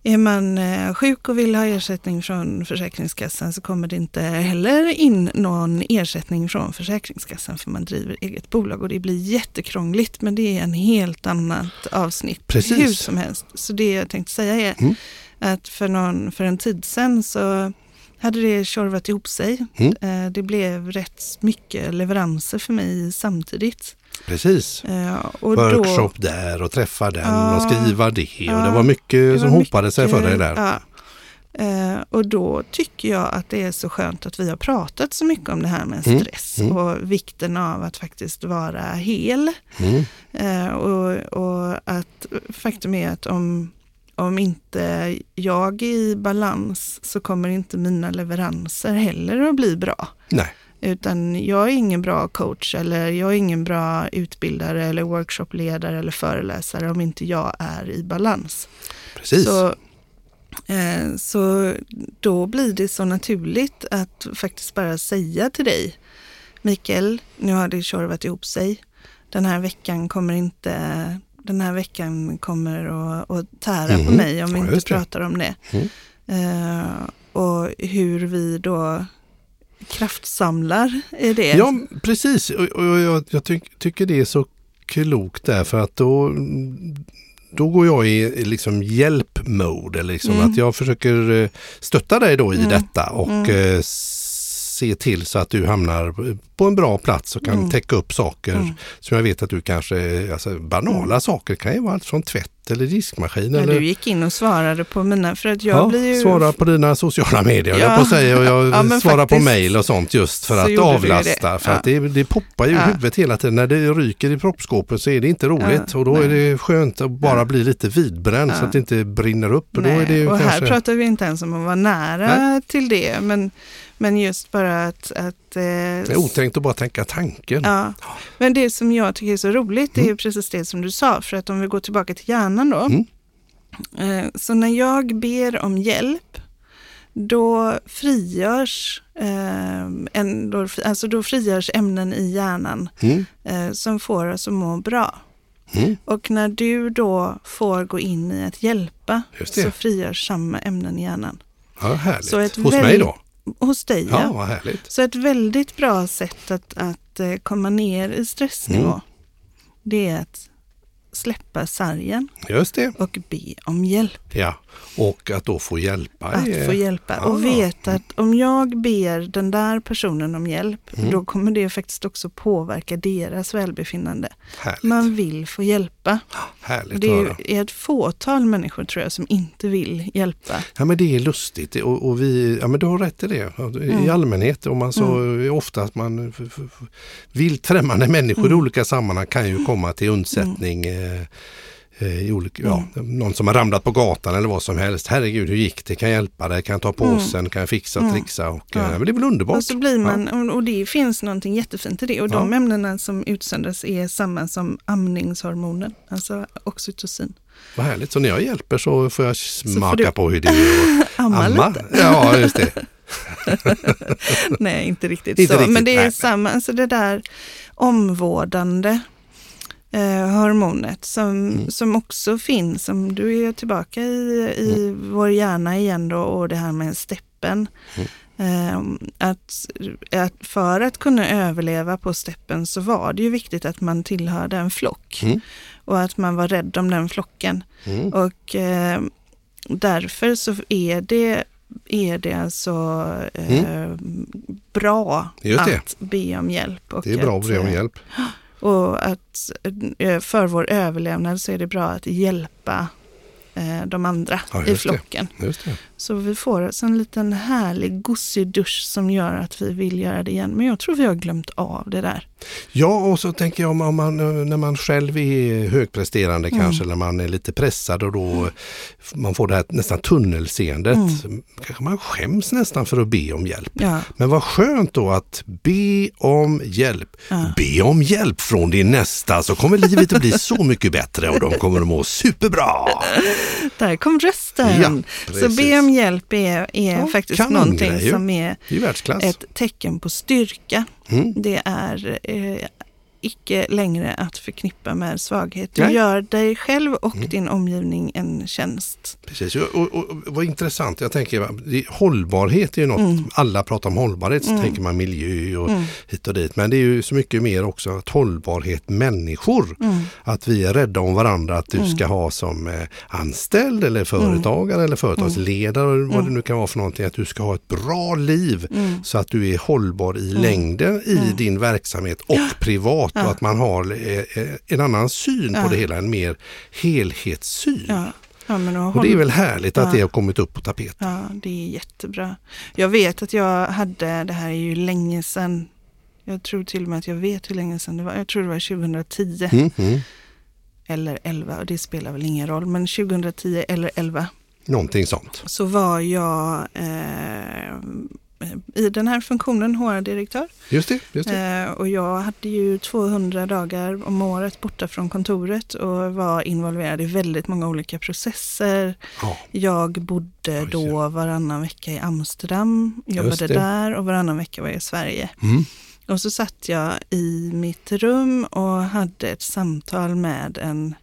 Speaker 2: är man eh, sjuk och vill ha ersättning från Försäkringskassan så kommer det inte heller in någon ersättning från Försäkringskassan för man driver eget bolag och det blir jättekrångligt men det är en helt annat avsnitt
Speaker 3: Precis.
Speaker 2: hur som helst. Så det jag tänkte säga är
Speaker 3: Mm.
Speaker 2: Att för, någon, för en tid sedan så hade det tjorvat ihop sig.
Speaker 3: Mm.
Speaker 2: Eh, Det blev rätt mycket leveranser för mig samtidigt.
Speaker 3: Precis.
Speaker 2: Eh, Och
Speaker 3: Workshop
Speaker 2: då,
Speaker 3: där och träffa den
Speaker 2: Ja.
Speaker 3: och skriva det. Och
Speaker 2: Ja.
Speaker 3: det var mycket
Speaker 2: Det
Speaker 3: som
Speaker 2: var
Speaker 3: hopade sig för dig där.
Speaker 2: Ja. Eh, och då tycker jag att det är så skönt att vi har pratat så mycket om det här med
Speaker 3: Mm,
Speaker 2: stress
Speaker 3: mm.
Speaker 2: och vikten av att faktiskt vara hel.
Speaker 3: Mm.
Speaker 2: Eh, och, och att faktum är att om, om inte jag är i balans så kommer inte mina leveranser heller att bli bra.
Speaker 3: Nej,
Speaker 2: Utan jag är ingen bra coach eller jag är ingen bra utbildare eller workshopledare eller föreläsare om inte jag är i balans.
Speaker 3: precis.
Speaker 2: Så, eh, så då blir det så naturligt att faktiskt bara säga till dig, Mikael, nu har det tjorvat ihop sig. Den här veckan kommer inte, den här veckan kommer att, att tära på
Speaker 3: Mhm.
Speaker 2: mig om vi inte pratar om det.
Speaker 3: Mm.
Speaker 2: Eh, och hur vi då kraftsamlar i det.
Speaker 3: Ja, precis. Och, och jag, jag tyck, tycker det är så klokt där för att då, då går jag i liksom hjälp-mode. Liksom,
Speaker 2: Mm.
Speaker 3: Att jag försöker eh, stötta dig då i
Speaker 2: Mm.
Speaker 3: detta och
Speaker 2: Mm.
Speaker 3: Se till så att du hamnar på en bra plats och kan
Speaker 2: Mm.
Speaker 3: täcka upp saker
Speaker 2: Mm.
Speaker 3: som jag vet att du kanske, alltså banala saker kan ju vara allt från tvätt eller diskmaskin
Speaker 2: Ja,
Speaker 3: eller
Speaker 2: du gick in och svarade på mina, för att jag
Speaker 3: Ja,
Speaker 2: blir ju...
Speaker 3: svara på dina sociala medier,
Speaker 2: Ja.
Speaker 3: jag på säga, och jag
Speaker 2: Ja,
Speaker 3: svarar på mail och sånt just för
Speaker 2: så
Speaker 3: att avlasta.
Speaker 2: det.
Speaker 3: För att det, det poppar ju i huvudet hela tiden. När det ryker i proppskåpet så är det inte roligt och då är
Speaker 2: nej.
Speaker 3: det skönt att bara bli lite vidbränd så att det inte brinner upp. Och, då
Speaker 2: Nej,
Speaker 3: är det
Speaker 2: och
Speaker 3: kanske...
Speaker 2: här pratar vi inte ens om att vara nära till det, men, men just bara att... att eh,
Speaker 3: det är otänkt att bara tänka tanken.
Speaker 2: Ja, men det som jag tycker är så roligt det är
Speaker 3: Mm.
Speaker 2: ju precis det som du sa, för att om vi går tillbaka till hjärnan då.
Speaker 3: Mm.
Speaker 2: Eh, Så när jag ber om hjälp, då frigörs, eh, endorf- alltså då frigörs ämnen i hjärnan
Speaker 3: Mm.
Speaker 2: eh, som får oss att må bra.
Speaker 3: Mm.
Speaker 2: Och när du då får gå in i att hjälpa så frigörs samma ämnen i hjärnan.
Speaker 3: Ja, härligt.
Speaker 2: Så ett
Speaker 3: Hos
Speaker 2: väl-
Speaker 3: mig då?
Speaker 2: Hos dig
Speaker 3: Ja, vad härligt.
Speaker 2: Så ett väldigt bra sätt att, att eh, komma ner i stressnivå,
Speaker 3: Mm.
Speaker 2: det är att släppa sargen
Speaker 3: Just det.
Speaker 2: och be om hjälp.
Speaker 3: Ja, och att då få hjälpa.
Speaker 2: Att
Speaker 3: är-
Speaker 2: få hjälpa
Speaker 3: Ah.
Speaker 2: och veta att om jag ber den där personen om hjälp,
Speaker 3: Mm.
Speaker 2: då kommer det faktiskt också påverka deras välbefinnande.
Speaker 3: Härligt,
Speaker 2: Man vill få hjälpa.
Speaker 3: härligt
Speaker 2: Och det är är ett fåtal människor tror jag som inte vill hjälpa.
Speaker 3: Ja men det är lustigt och, och vi, ja men du har rätt i det. I
Speaker 2: Mm.
Speaker 3: allmänhet, om man så ofta att man vilt främmande människor i
Speaker 2: Mm.
Speaker 3: olika sammanhang kan ju komma till undsättning. Eh, eh, i olika, ja, någon som har ramlat på gatan eller vad som helst. Herregud, hur gick det? Kan jag hjälpa dig? Kan jag ta påsen? Kan jag fixa och
Speaker 2: Mm.
Speaker 3: trixa? Och,
Speaker 2: Ja.
Speaker 3: eh, men det är väl underbart?
Speaker 2: Och så blir man, och- och det finns någonting jättefint i det. Och de
Speaker 3: Ja.
Speaker 2: ämnena som utsöndras är samma som amningshormonen, alltså oxytocin.
Speaker 3: Vad härligt. Så när jag hjälper så får jag smaka
Speaker 2: du-
Speaker 3: på hur det är att
Speaker 2: Amma, lite.
Speaker 3: Ja, just det.
Speaker 2: Nej, inte riktigt
Speaker 3: Inte
Speaker 2: så.
Speaker 3: riktigt,
Speaker 2: Men det är
Speaker 3: nej.
Speaker 2: samma, alltså det där omvårdande eh, hormonet som,
Speaker 3: Mm.
Speaker 2: som också finns, som du är tillbaka i, i
Speaker 3: Mm.
Speaker 2: vår hjärna igen då och det här med steppen.
Speaker 3: Mm.
Speaker 2: Eh, att, att för att kunna överleva på steppen så var det ju viktigt att man tillhörde en flock
Speaker 3: Mm.
Speaker 2: och att man var rädd om den flocken.
Speaker 3: Mm.
Speaker 2: Och eh, därför så är det, är det alltså eh, bra
Speaker 3: Mm. Just det.
Speaker 2: att be om hjälp. Och
Speaker 3: Det är bra att be om
Speaker 2: eh,
Speaker 3: hjälp.
Speaker 2: Och att eh, för vår överlevnad så är det bra att hjälpa de andra
Speaker 3: Ja,
Speaker 2: i
Speaker 3: det.
Speaker 2: flocken.
Speaker 3: Just det.
Speaker 2: Så vi får en liten härlig gosig dusch som gör att vi vill göra det igen. Men jag tror vi har glömt av det där.
Speaker 3: Ja, och så tänker jag om, man, eh, när man själv är högpresterande
Speaker 2: Mm.
Speaker 3: kanske, när man är lite pressad och då man får det här nästan tunnelseendet.
Speaker 2: Mm.
Speaker 3: Kanske man skäms nästan för att be om hjälp.
Speaker 2: Ja,
Speaker 3: Men vad skönt då att be om hjälp.
Speaker 2: ja.
Speaker 3: Be om hjälp från din nästa så kommer livet att bli så mycket bättre och de kommer att må superbra.
Speaker 2: Där kom rösten.
Speaker 3: Ja,
Speaker 2: så be om hjälp är, är
Speaker 3: Ja,
Speaker 2: faktiskt någonting som är
Speaker 3: är
Speaker 2: ett tecken på styrka.
Speaker 3: Mm.
Speaker 2: Det är eh, icke längre att förknippa med svaghet. Du
Speaker 3: Nej.
Speaker 2: gör dig själv och
Speaker 3: Mm.
Speaker 2: din omgivning en tjänst.
Speaker 3: Precis, och, och, och vad intressant. Jag tänker, hållbarhet är ju något,
Speaker 2: Mm.
Speaker 3: alla pratar om hållbarhet, så
Speaker 2: Mm.
Speaker 3: tänker man miljö och
Speaker 2: Mm.
Speaker 3: hit och dit. Men det är ju så mycket mer också att hållbarhet människor.
Speaker 2: Mm.
Speaker 3: Att vi är rädda om varandra, att du
Speaker 2: Mm.
Speaker 3: ska ha som eh, anställd eller företagare eller företagsledare, vad
Speaker 2: Mm.
Speaker 3: det nu kan vara för någonting, att du ska ha ett bra liv
Speaker 2: Mm.
Speaker 3: så att du är hållbar i längden i
Speaker 2: Mm.
Speaker 3: din verksamhet och privat
Speaker 2: Ja.
Speaker 3: och att man har eh, eh, en annan syn
Speaker 2: Ja.
Speaker 3: på det hela, en mer helhetssyn.
Speaker 2: Ja. Men och
Speaker 3: det är
Speaker 2: håll-
Speaker 3: väl härligt att det har kommit upp på tapeten.
Speaker 2: Ja, det är jättebra. Jag vet att jag hade, det här är ju länge sedan, jag tror till och med att jag vet hur länge sedan det var, jag tror det var 2010
Speaker 3: Mm, mm.
Speaker 2: eller 11, och det spelar väl ingen roll, men 2010 eller 11
Speaker 3: Någonting sånt.
Speaker 2: så var jag eh, i den här funktionen HR-direktör.
Speaker 3: Just det. Just det.
Speaker 2: Eh, och jag hade ju 200 dagar om året borta från kontoret och var involverad i väldigt många olika processer.
Speaker 3: Ja.
Speaker 2: Jag bodde då varannan vecka i Amsterdam, jobbade där och varannan vecka var jag i Sverige.
Speaker 3: Mm.
Speaker 2: Och så satt jag i mitt rum och hade ett samtal med en,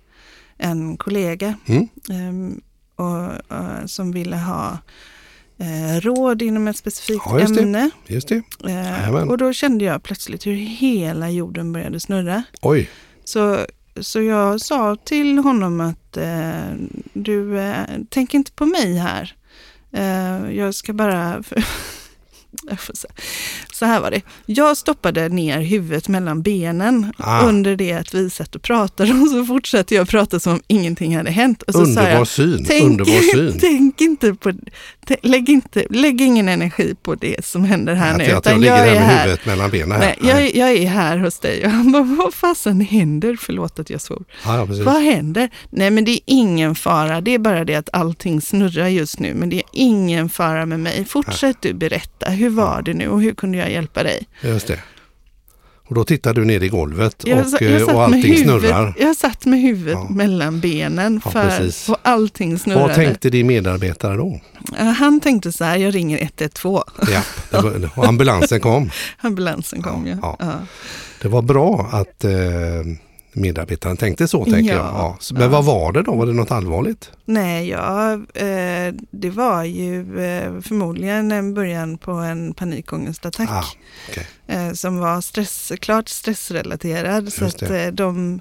Speaker 2: en kollega
Speaker 3: Mm.
Speaker 2: ehm, och, och, som ville ha eh, råd inom ett specifikt
Speaker 3: Ja, just det.
Speaker 2: ämne.
Speaker 3: Just det.
Speaker 2: Eh, och då kände jag plötsligt hur hela jorden började snurra.
Speaker 3: Oj,
Speaker 2: Så, så jag sa till honom att eh, du, eh, tänk inte på mig här. Eh, jag ska bara... Så här var det. Jag stoppade ner huvudet mellan benen
Speaker 3: Ah.
Speaker 2: under det att vi satt och pratade och så fortsatte jag prata som om ingenting hade hänt. Och så
Speaker 3: underbar
Speaker 2: jag,
Speaker 3: syn.
Speaker 2: Tänk,
Speaker 3: underbar syn.
Speaker 2: tänk inte på, lägg, inte, lägg ingen energi på det som händer här
Speaker 3: Att,
Speaker 2: nu.
Speaker 3: att jag ligger
Speaker 2: jag
Speaker 3: här
Speaker 2: är
Speaker 3: med
Speaker 2: här.
Speaker 3: huvudet mellan benen. Här.
Speaker 2: Nej, jag, jag är här hos dig. Och han bara, vad fasen händer? Förlåt att jag svor.
Speaker 3: ja, ja.
Speaker 2: Vad händer? Nej, men det är ingen fara. Det är bara det att allting snurrar just nu. Men det är ingen fara med mig. Fortsätt du berätta. Hur var det nu och hur kunde jag hjälpa dig?
Speaker 3: Just det. Och då tittar du ner i golvet
Speaker 2: Jag,
Speaker 3: och,
Speaker 2: sa- jag
Speaker 3: eh, och allting
Speaker 2: huvudet,
Speaker 3: snurrar.
Speaker 2: Jag satt med huvudet
Speaker 3: Ja.
Speaker 2: mellan benen
Speaker 3: Ja,
Speaker 2: för,
Speaker 3: precis.
Speaker 2: och allting snurrade.
Speaker 3: Vad tänkte din medarbetare då?
Speaker 2: Ja, Han tänkte så här, jag ringer 112.
Speaker 3: Ja, var, ambulansen kom.
Speaker 2: Ambulansen kom
Speaker 3: Ja, ja.
Speaker 2: Ja.
Speaker 3: Det var bra att eh, medarbetaren tänkte så, tänker
Speaker 2: Ja,
Speaker 3: jag. Ja. så- Men
Speaker 2: ja.
Speaker 3: vad var det då? Var det något allvarligt?
Speaker 2: Nej, ja, eh, det var ju eh, förmodligen en början på en panikångestattack.
Speaker 3: Ah, okej.
Speaker 2: eh, som var stress, klart stressrelaterad. Så
Speaker 3: Just
Speaker 2: att
Speaker 3: det.
Speaker 2: eh, de,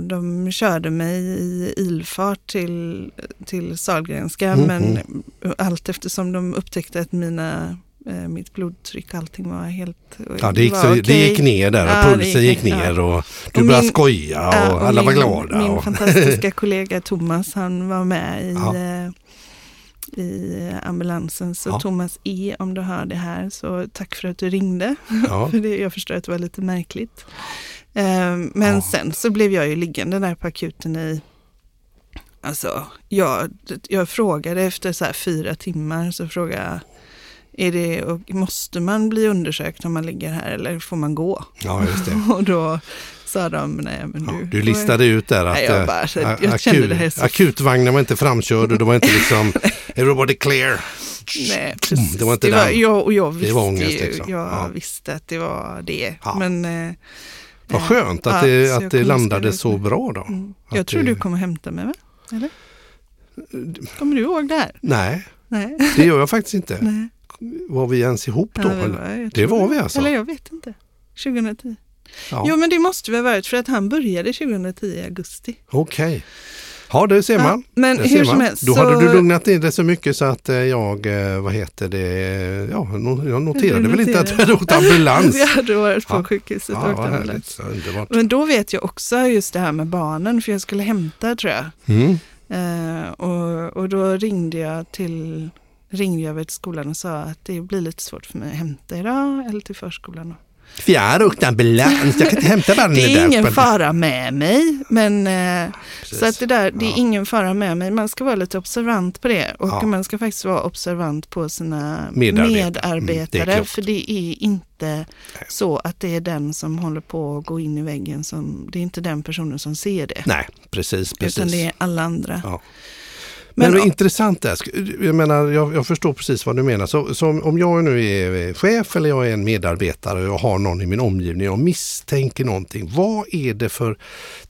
Speaker 2: de körde mig i ilfart till, till Sahlgrenska.
Speaker 3: Mm,
Speaker 2: Men allt eftersom de upptäckte att mina, mitt blodtryck, allting var helt...
Speaker 3: Ja, det gick,
Speaker 2: var
Speaker 3: så, det
Speaker 2: okej.
Speaker 3: gick ner där och
Speaker 2: Ja, det
Speaker 3: pulsen
Speaker 2: gick
Speaker 3: gick
Speaker 2: ner,
Speaker 3: ner och du
Speaker 2: Och
Speaker 3: började
Speaker 2: min-
Speaker 3: skoja och,
Speaker 2: Ja, och
Speaker 3: alla var
Speaker 2: min,
Speaker 3: glada.
Speaker 2: Min
Speaker 3: och,
Speaker 2: fantastiska kollega Thomas, han var med i,
Speaker 3: Ja.
Speaker 2: eh, i ambulansen. Så
Speaker 3: Ja.
Speaker 2: Thomas E, om du hör det här, så tack för att du ringde.
Speaker 3: ja,
Speaker 2: För det, jag förstår att det var lite märkligt. Eh, men
Speaker 3: Ja.
Speaker 2: sen så blev jag ju liggande där på akuten i Alltså, jag, jag frågade efter så här fyra timmar så frågade jag är det, och måste man bli undersökt om man ligger här eller får man gå?
Speaker 3: ja, just det.
Speaker 2: Och då sa de, nej men
Speaker 3: Ja,
Speaker 2: du...
Speaker 3: du listade ut där att
Speaker 2: Nej, jag
Speaker 3: eh,
Speaker 2: bara, så-
Speaker 3: a-
Speaker 2: jag kände det här så-
Speaker 3: akutvagnen var inte framkörd och det var inte liksom everybody clear.
Speaker 2: Nej, precis.
Speaker 3: det var inte
Speaker 2: var,
Speaker 3: den.
Speaker 2: jag, och jag
Speaker 3: Det
Speaker 2: visste
Speaker 3: var ångest,
Speaker 2: ju,
Speaker 3: liksom.
Speaker 2: jag
Speaker 3: Ja.
Speaker 2: visste att det var det.
Speaker 3: Ja.
Speaker 2: Men eh,
Speaker 3: Vad
Speaker 2: eh,
Speaker 3: skönt att det, att det landade så bra då.
Speaker 2: Mm.
Speaker 3: Att
Speaker 2: Jag tror
Speaker 3: det-
Speaker 2: du kommer hämta mig va? Eller? Kommer du ihåg det här?
Speaker 3: Nej,
Speaker 2: Nej.
Speaker 3: det gör jag faktiskt inte.
Speaker 2: Nej.
Speaker 3: Var vi ens ihop då?
Speaker 2: Ja, det
Speaker 3: eller?
Speaker 2: var, jag
Speaker 3: Det var vi alltså?
Speaker 2: Eller jag vet inte. 2010.
Speaker 3: Ja.
Speaker 2: Jo men det måste vi ha varit för att han började 2010 i augusti.
Speaker 3: Okej. Ja, det ser
Speaker 2: Ja,
Speaker 3: man.
Speaker 2: men
Speaker 3: Det
Speaker 2: hur som helst
Speaker 3: Då
Speaker 2: så...
Speaker 3: hade du lugnat ner det så mycket så att eh, jag, eh, vad heter det, ja, jag noterade
Speaker 2: Du
Speaker 3: väl inte att du hade åkt ambulans.
Speaker 2: vi hade varit på
Speaker 3: Ja.
Speaker 2: sjukhuset och
Speaker 3: Ja,
Speaker 2: åkt ambulans.
Speaker 3: härligt.
Speaker 2: Men då vet jag också just det här med barnen för jag skulle hämta tror jag.
Speaker 3: Mm.
Speaker 2: Eh, och, och då ringde jag till ringde jag till skolan och sa att det blir lite svårt för mig att hämta idag eller till förskolan.
Speaker 3: För jag har åkt ambulans, jag kan inte hämta barnen
Speaker 2: Det är ingen fara med mig, men eh,
Speaker 3: Precis.
Speaker 2: så att det där, det är
Speaker 3: Ja.
Speaker 2: ingen fara med mig. Man ska vara lite observant på det och
Speaker 3: Ja.
Speaker 2: man ska faktiskt vara observant på sina
Speaker 3: Medarbetare.
Speaker 2: medarbetare.
Speaker 3: Mm, det är
Speaker 2: för det är inte så att det är den som håller på att gå in i väggen som, det är inte den personen som ser det.
Speaker 3: Nej, precis. precis.
Speaker 2: Utan det är alla andra.
Speaker 3: Ja. Men,
Speaker 2: Men-
Speaker 3: det är intressant. Sk- Jag, menar, jag, jag förstår precis vad du menar. Så, så om jag nu är chef eller jag är en medarbetare och jag har någon i min omgivning och misstänker någonting. Vad är det för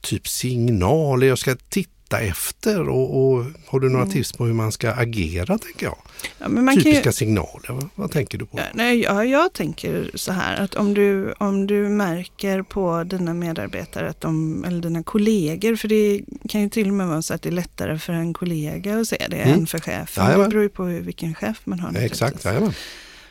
Speaker 3: typ signaler jag ska titta efter? Och, och Har du några
Speaker 2: Mm.
Speaker 3: tips på hur man ska agera? tänker jag?
Speaker 2: Ja, kan ju,
Speaker 3: Typiska signaler, vad, vad tänker du på?
Speaker 2: Ja, nej, ja, jag tänker så här att om du, om du märker på dina medarbetare att de, eller dina kollegor, för det kan ju till och med vara så att det är lättare för en kollega att se det
Speaker 3: Mm.
Speaker 2: än för chefen.
Speaker 3: Jajamän.
Speaker 2: Det beror ju på hur, vilken chef man har.
Speaker 3: Ja, exakt.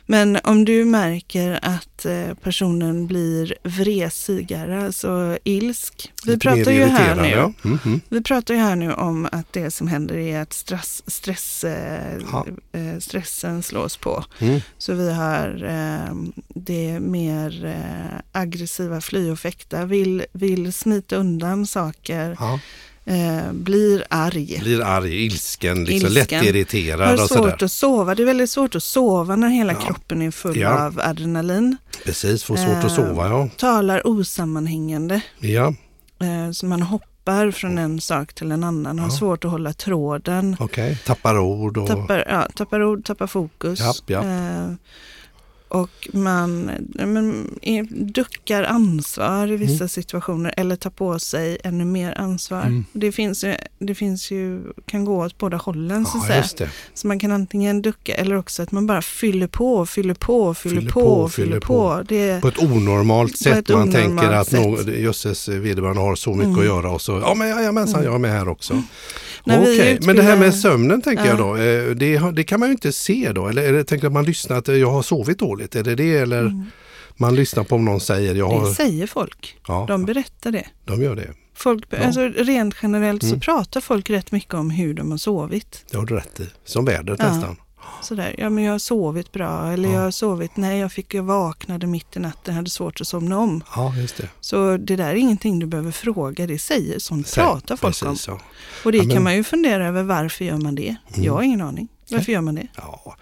Speaker 2: Men om du märker att eh, personen blir vresigare, alltså ilsk. Vi
Speaker 3: Lite
Speaker 2: pratar ju här nu
Speaker 3: Ja. Mm, mm.
Speaker 2: vi pratar ju här nu om att det som händer är att stress, stress, eh, eh, stressen slås på.
Speaker 3: Mm.
Speaker 2: Så vi har eh, det mer aggressiva fly och fäkta, vill, vill smita undan saker,
Speaker 3: Ja.
Speaker 2: Eh, blir arg.
Speaker 3: Blir arg, ilsken, liksom
Speaker 2: Ilsken.
Speaker 3: lättirriterad
Speaker 2: Har
Speaker 3: och
Speaker 2: svårt
Speaker 3: sådär.
Speaker 2: att sova. Det är väldigt svårt att sova när hela
Speaker 3: Ja.
Speaker 2: kroppen är full
Speaker 3: Ja.
Speaker 2: av adrenalin.
Speaker 3: Precis, får svårt
Speaker 2: Eh,
Speaker 3: att sova ja.
Speaker 2: Talar osammanhängande.
Speaker 3: Ja,
Speaker 2: Eh, så man hoppar från en sak till en annan. Har
Speaker 3: Ja.
Speaker 2: svårt att hålla tråden.
Speaker 3: okej. Tappar ord och...
Speaker 2: Tappar, ja, tappar ord, tappar fokus.
Speaker 3: Japp, japp.
Speaker 2: Eh, och man men, duckar ansvar i vissa situationer eller tar på sig ännu mer ansvar.
Speaker 3: Mm.
Speaker 2: Det, finns ju, det finns ju, kan gå åt båda hållen så att säga. Så man kan antingen ducka eller också att man bara fyller på, fyller på, fyller,
Speaker 3: Fyller
Speaker 2: på,
Speaker 3: på,
Speaker 2: fyller
Speaker 3: fyller
Speaker 2: på. Det,
Speaker 3: På ett onormalt sätt.
Speaker 2: ett
Speaker 3: man
Speaker 2: onormalt
Speaker 3: tänker att jösses vederbörande har så mycket
Speaker 2: Mm.
Speaker 3: att göra och så, ja men jajamensan, jag är med här också.
Speaker 2: När vi
Speaker 3: Okej, men det här med sömnen tänker jag
Speaker 2: Ja.
Speaker 3: då, eh, det, det kan man ju inte se då. Eller det, tänker man lyssnar att eh, jag har sovit dåligt? Är det det eller
Speaker 2: Mm.
Speaker 3: man lyssnar på om någon säger jag har...
Speaker 2: det säger folk.
Speaker 3: Ja,
Speaker 2: De berättar det.
Speaker 3: de gör det.
Speaker 2: Folk,
Speaker 3: Ja.
Speaker 2: alltså, rent generellt så
Speaker 3: Mm.
Speaker 2: pratar folk rätt mycket om hur de har sovit.
Speaker 3: Det har du rätt i. Som vädret
Speaker 2: Ja.
Speaker 3: nästan.
Speaker 2: Sådär, ja men jag har sovit bra eller
Speaker 3: Ja.
Speaker 2: jag har sovit, nej jag fick jag vaknade mitt i natten, hade svårt att somna om.
Speaker 3: Ja, just det.
Speaker 2: Så det där är ingenting du behöver fråga, det säger, sånt
Speaker 3: Säg-
Speaker 2: pratar folk om.
Speaker 3: Ja.
Speaker 2: Och det
Speaker 3: Ja, men-
Speaker 2: kan man ju fundera över, varför gör man det?
Speaker 3: Mm.
Speaker 2: Jag har ingen aning. Varför gör man det?
Speaker 3: Ja,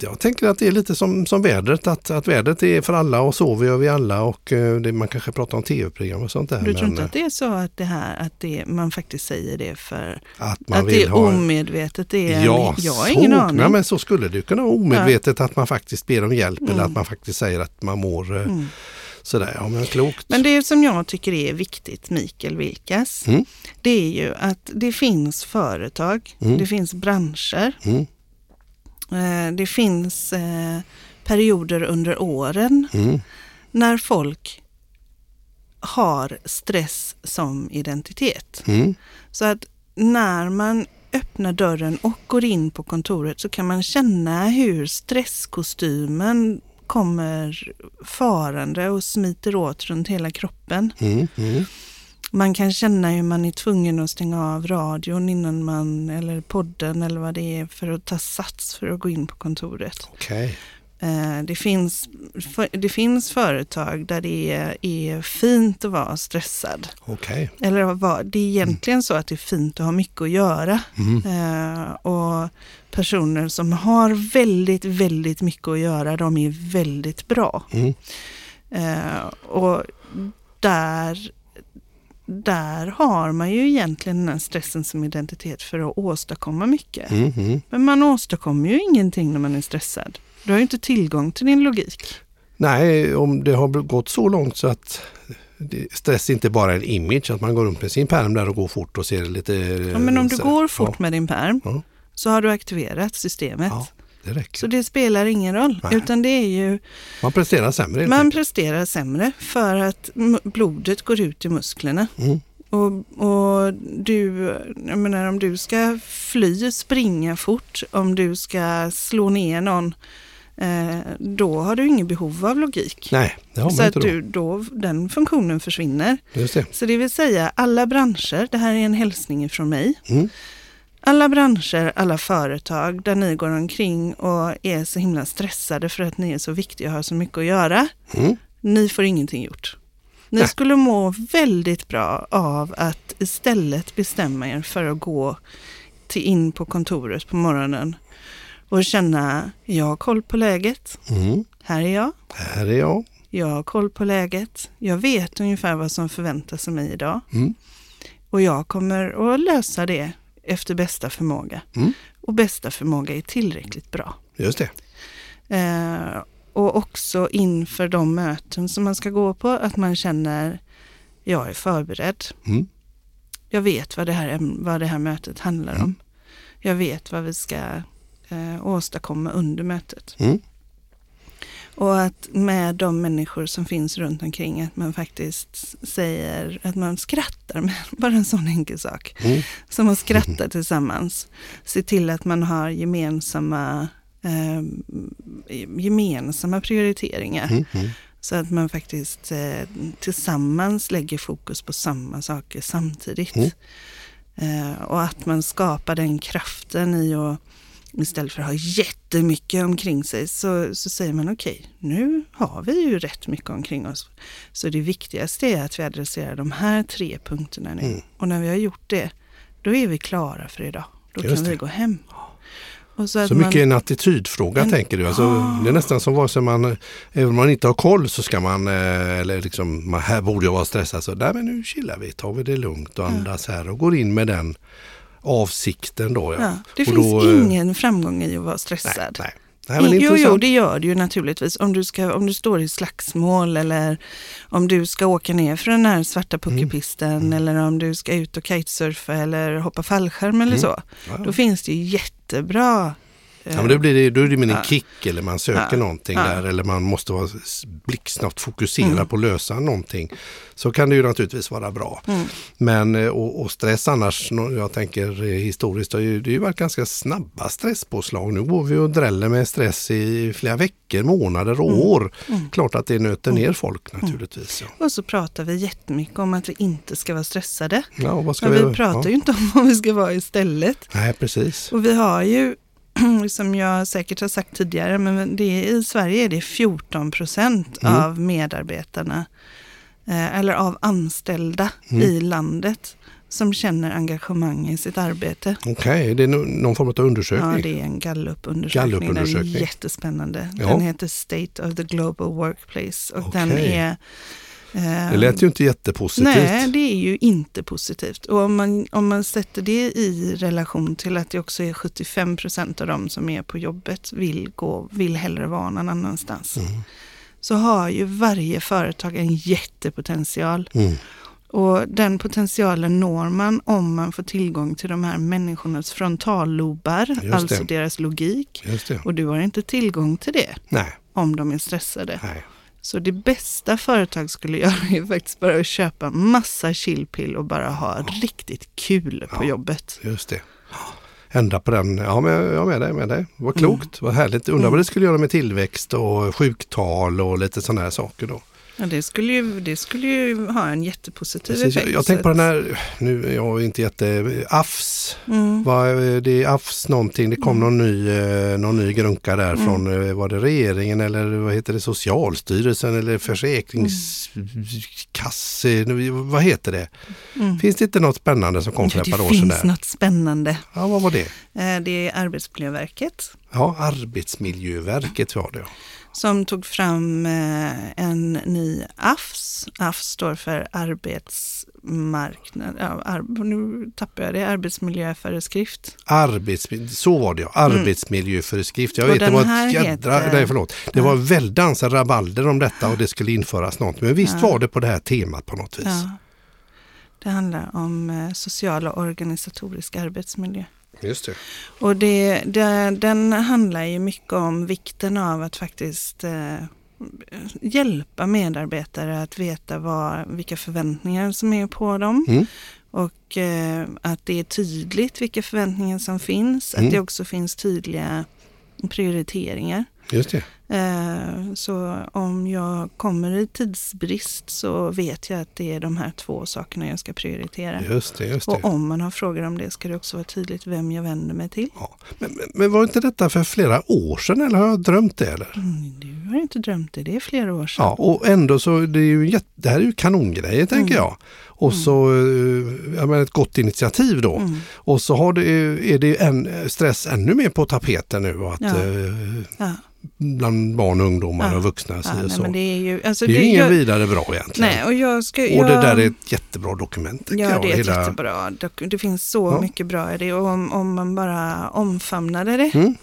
Speaker 3: jag tänker att det är lite som, som vädret, att, att vädret är för alla och sover gör vi alla och eh, det, man kanske pratar om tv-program och sånt där.
Speaker 2: Du tror
Speaker 3: men,
Speaker 2: inte att det är så att det här, att det, man faktiskt säger det för
Speaker 3: att man
Speaker 2: att det
Speaker 3: vill
Speaker 2: är
Speaker 3: ha...
Speaker 2: omedvetet? Det är,
Speaker 3: Ja,
Speaker 2: jag har
Speaker 3: så,
Speaker 2: ingen aning.
Speaker 3: Nej, men så skulle det kunna vara omedvetet att man faktiskt ber om hjälp eller
Speaker 2: Mm.
Speaker 3: att man faktiskt säger att man mår eh,
Speaker 2: Mm.
Speaker 3: sådär. Ja, men klokt.
Speaker 2: Men det som jag tycker är viktigt, Mikael Vilkas,
Speaker 3: Mm.
Speaker 2: det är ju att det finns företag,
Speaker 3: Mm.
Speaker 2: det finns branscher,
Speaker 3: Mm,
Speaker 2: det finns eh, perioder under åren
Speaker 3: mm,
Speaker 2: när folk har stress som identitet.
Speaker 3: mm,
Speaker 2: Så att när man öppnar dörren och går in på kontoret så kan man känna hur stresskostymen kommer farande och smiter åt runt hela kroppen.
Speaker 3: mm, mm.
Speaker 2: Man kan känna hur man är tvungen att stänga av radion innan man, eller podden eller vad det är för att ta sats för att gå in på kontoret.
Speaker 3: Okej.
Speaker 2: Eh, Det finns, det finns företag där det är, är fint att vara stressad.
Speaker 3: Okej.
Speaker 2: Eller det är egentligen så att det är fint att ha mycket att göra.
Speaker 3: Mm.
Speaker 2: Eh, och personer som har väldigt, väldigt mycket att göra, de är väldigt bra.
Speaker 3: Mm.
Speaker 2: Eh, och där, där har man ju egentligen den stressen som identitet för att åstadkomma mycket.
Speaker 3: Mm, mm.
Speaker 2: Men man åstadkommer ju ingenting när man är stressad. Du har ju inte tillgång till din logik.
Speaker 3: Nej, om det har gått så långt så att stress inte bara är en image, att man går runt med sin pärm där och går fort och ser lite...
Speaker 2: Ja, men om du går fort
Speaker 3: Ja,
Speaker 2: med din pärm
Speaker 3: Ja.
Speaker 2: så har du aktiverat systemet.
Speaker 3: ja, det räcker.
Speaker 2: Så det spelar ingen roll,
Speaker 3: Nej.
Speaker 2: utan det är ju
Speaker 3: Man presterar sämre
Speaker 2: Man
Speaker 3: enkelt.
Speaker 2: presterar sämre för att blodet går ut i musklerna.
Speaker 3: Mm.
Speaker 2: Och, och du, jag menar om du ska fly, springa fort, om du ska slå ner någon, eh, då har du ingen behov av logik.
Speaker 3: Nej, det har
Speaker 2: Så
Speaker 3: man
Speaker 2: att
Speaker 3: inte då.
Speaker 2: du, då, den funktionen försvinner.
Speaker 3: Just det.
Speaker 2: Så det vill säga alla branscher, det här är en hälsning från mig.
Speaker 3: Mm.
Speaker 2: Alla branscher, alla företag där ni går omkring och är så himla stressade för att ni är så viktiga och har så mycket att göra.
Speaker 3: Mm.
Speaker 2: Ni får ingenting gjort. Ni skulle må väldigt bra av att istället bestämma er för att gå till in på kontoret på morgonen och känna, jag har koll på läget,
Speaker 3: Mm.
Speaker 2: här är jag,
Speaker 3: Här är jag.
Speaker 2: jag har koll på läget, jag vet ungefär vad som förväntas av mig idag
Speaker 3: Mm.
Speaker 2: och jag kommer att lösa det efter bästa förmåga.
Speaker 3: Mm.
Speaker 2: Och bästa förmåga är tillräckligt bra.
Speaker 3: Just det.
Speaker 2: Eh, och också inför de möten som man ska gå på, att man känner jag är förberedd.
Speaker 3: Mm.
Speaker 2: Jag vet vad det här, vad det här mötet handlar
Speaker 3: Mm.
Speaker 2: om. Jag vet vad vi ska eh, åstadkomma under mötet.
Speaker 3: Mm.
Speaker 2: Och att med de människor som finns runt omkring, att man faktiskt säger att man skrattar med bara en sån enkel sak.
Speaker 3: Mm.
Speaker 2: Som att skratta tillsammans. Se till att man har gemensamma, eh, gemensamma prioriteringar.
Speaker 3: Mm. Mm.
Speaker 2: Så att man faktiskt eh, tillsammans lägger fokus på samma saker samtidigt.
Speaker 3: Mm.
Speaker 2: Eh, och att man skapar den kraften i att istället för att ha jättemycket omkring sig så, så säger man okej, nu har vi ju rätt mycket omkring oss. Så det viktigaste är att vi adresserar de här tre punkterna nu.
Speaker 3: Mm.
Speaker 2: Och när vi har gjort det, då är vi klara för idag. Då
Speaker 3: Just
Speaker 2: kan vi
Speaker 3: det.
Speaker 2: gå hem. Och så
Speaker 3: Så
Speaker 2: man-
Speaker 3: mycket en attitydfråga
Speaker 2: En-
Speaker 3: tänker du. Alltså, Det är nästan som vare sig man, eh, även om man inte har koll så ska man, eh, eller liksom, man, här borde jag vara stressad. Så nej men nu chillar vi, tar vi det lugnt och andas här och går in med den avsikten då. Ja.
Speaker 2: Ja, det
Speaker 3: Och
Speaker 2: finns
Speaker 3: då, eh,
Speaker 2: ingen framgång i att vara
Speaker 3: Nej,
Speaker 2: stressad.
Speaker 3: nej, Nej, men
Speaker 2: jo, jo, det gör det ju naturligtvis. Om du, ska, om du står i slagsmål eller om du ska åka ner för den här svarta
Speaker 3: Mm.
Speaker 2: puckelpisten eller om du ska ut och kitesurfa eller hoppa fallskärm eller
Speaker 3: Mm.
Speaker 2: så.
Speaker 3: Ja.
Speaker 2: Då finns det ju jättebra
Speaker 3: Ja, men då, blir det, då är det en
Speaker 2: Ja.
Speaker 3: kick eller man söker
Speaker 2: Ja.
Speaker 3: någonting
Speaker 2: Ja.
Speaker 3: där eller man måste vara blixtsnabbt fokuserad
Speaker 2: Mm.
Speaker 3: på att lösa någonting. Så kan det ju naturligtvis vara bra.
Speaker 2: Mm.
Speaker 3: Men eh, och, och stress annars, jag tänker eh, historiskt, det har ju, varit ganska snabba stresspåslag. Nu går vi och dräller med stress i flera veckor, månader och
Speaker 2: Mm.
Speaker 3: år.
Speaker 2: Mm.
Speaker 3: Klart att det nöter ner folk naturligtvis. Ja,
Speaker 2: Och så pratar vi jättemycket om att vi inte ska vara stressade.
Speaker 3: ja vad ska
Speaker 2: Men
Speaker 3: vi...
Speaker 2: vi pratar ju inte om vad vi ska vara istället.
Speaker 3: Nej, precis.
Speaker 2: Och vi har ju, som jag säkert har sagt tidigare, men det är, i Sverige är det 14 procent
Speaker 3: Mm.
Speaker 2: av medarbetarna, eh, eller av anställda
Speaker 3: Mm.
Speaker 2: i landet, som känner engagemang i sitt arbete.
Speaker 3: Okej, det är någon form av undersökning.
Speaker 2: Ja, det är en Gallup-undersökning.
Speaker 3: Gallup-undersökning.
Speaker 2: Den är jättespännande.
Speaker 3: Ja.
Speaker 2: Den heter State of the Global Workplace och den
Speaker 3: Okej.
Speaker 2: är
Speaker 3: Det lät ju inte jättepositivt.
Speaker 2: Nej, det är ju inte positivt. Och om man, om man sätter det i relation till att det också är 75 procent av de som är på jobbet vill, gå, vill hellre vara någon annanstans.
Speaker 3: Mm.
Speaker 2: Så har ju varje företag en jättepotential.
Speaker 3: Mm.
Speaker 2: Och den potentialen når man om man får tillgång till de här människornas frontallobar, alltså deras logik. Och du har inte tillgång till det
Speaker 3: Nej,
Speaker 2: om de är stressade.
Speaker 3: nej.
Speaker 2: Så det bästa företag skulle göra är faktiskt bara att köpa massa chillpill och bara ha riktigt kul på
Speaker 3: Ja.
Speaker 2: jobbet.
Speaker 3: Just det. Ändra på den. Ja, men jag är med dig. Med dig. Vad klokt, vad härligt. Undrar
Speaker 2: Mm.
Speaker 3: vad det skulle göra med tillväxt och sjuktal och lite sådana här saker då.
Speaker 2: Ja, det, skulle ju, det skulle ju ha en jättepositiv
Speaker 3: Precis, jag,
Speaker 2: effekt.
Speaker 3: jag tänker på den här, nu jag är inte jätte, AFS.
Speaker 2: Mm.
Speaker 3: Vad, är det är AFS någonting, det kom någon ny, eh, någon ny grunka där
Speaker 2: Mm.
Speaker 3: från, eh, var det regeringen eller vad heter det, Socialstyrelsen eller Försäkringskasse, vad heter det?
Speaker 2: Mm.
Speaker 3: Finns det inte något spännande som kom för ett
Speaker 2: det
Speaker 3: par år sedan
Speaker 2: finns
Speaker 3: där?
Speaker 2: något spännande.
Speaker 3: Ja, vad var det?
Speaker 2: Eh, Det är Arbetsmiljöverket
Speaker 3: Ja, Arbetsmiljöverket var det.
Speaker 2: Som tog fram eh, en ny AFS. AFS står för arbetsmarknad, ja, ar- nu tappar jag det, arbetsmiljöföreskrift.
Speaker 3: Arbetsmil- så var det ja, arbetsmiljöföreskrift. Jag
Speaker 2: Mm. Och
Speaker 3: vet, det var ett jädra,
Speaker 2: heter-
Speaker 3: nej förlåt, det var väldans rabalder om detta och det skulle införas något. Men visst
Speaker 2: Ja.
Speaker 3: var det på det här temat på något vis.
Speaker 2: Ja. Det handlar om eh, social och organisatorisk arbetsmiljö.
Speaker 3: Just det.
Speaker 2: Och det, det, den handlar ju mycket om vikten av att faktiskt eh, hjälpa medarbetare att veta vad, vilka förväntningar som är på dem.
Speaker 3: Mm.
Speaker 2: Och eh, att det är tydligt vilka förväntningar som finns.
Speaker 3: Mm.
Speaker 2: Att det också finns tydliga prioriteringar.
Speaker 3: Just det.
Speaker 2: Eh, Så om jag kommer i tidsbrist så vet jag att det är de här två sakerna jag ska prioritera.
Speaker 3: Just det, just det.
Speaker 2: Och om man har frågor om det ska det också vara tydligt vem jag vänder mig till.
Speaker 3: Ja. Men, men, var inte detta för flera år sedan eller har jag drömt det eller?
Speaker 2: Mm, du har inte drömt det, det är flera år sedan.
Speaker 3: Ja, och ändå så det är ju jätte, det här är ju kanongrejer tänker
Speaker 2: Mm.
Speaker 3: jag. Och så, eh, jag menar ett gott initiativ då.
Speaker 2: Mm.
Speaker 3: Och så har det, är det en stress ännu mer på tapeten nu. Att,
Speaker 2: Ja.
Speaker 3: eh,
Speaker 2: Ja,
Speaker 3: bland barn och ungdomar
Speaker 2: Ja.
Speaker 3: och vuxna.
Speaker 2: ja, nej,
Speaker 3: så.
Speaker 2: men det är ju... Alltså,
Speaker 3: Det är ju ingen
Speaker 2: jag,
Speaker 3: vidare bra egentligen.
Speaker 2: Nej, och jag ska...
Speaker 3: och
Speaker 2: jag,
Speaker 3: det där är ett jättebra dokument.
Speaker 2: Ja,
Speaker 3: jag.
Speaker 2: det är ett
Speaker 3: Hela-
Speaker 2: jättebra. dok- Det finns så
Speaker 3: Ja.
Speaker 2: mycket bra i det. Och om, om man bara omfamnade det
Speaker 3: Mm.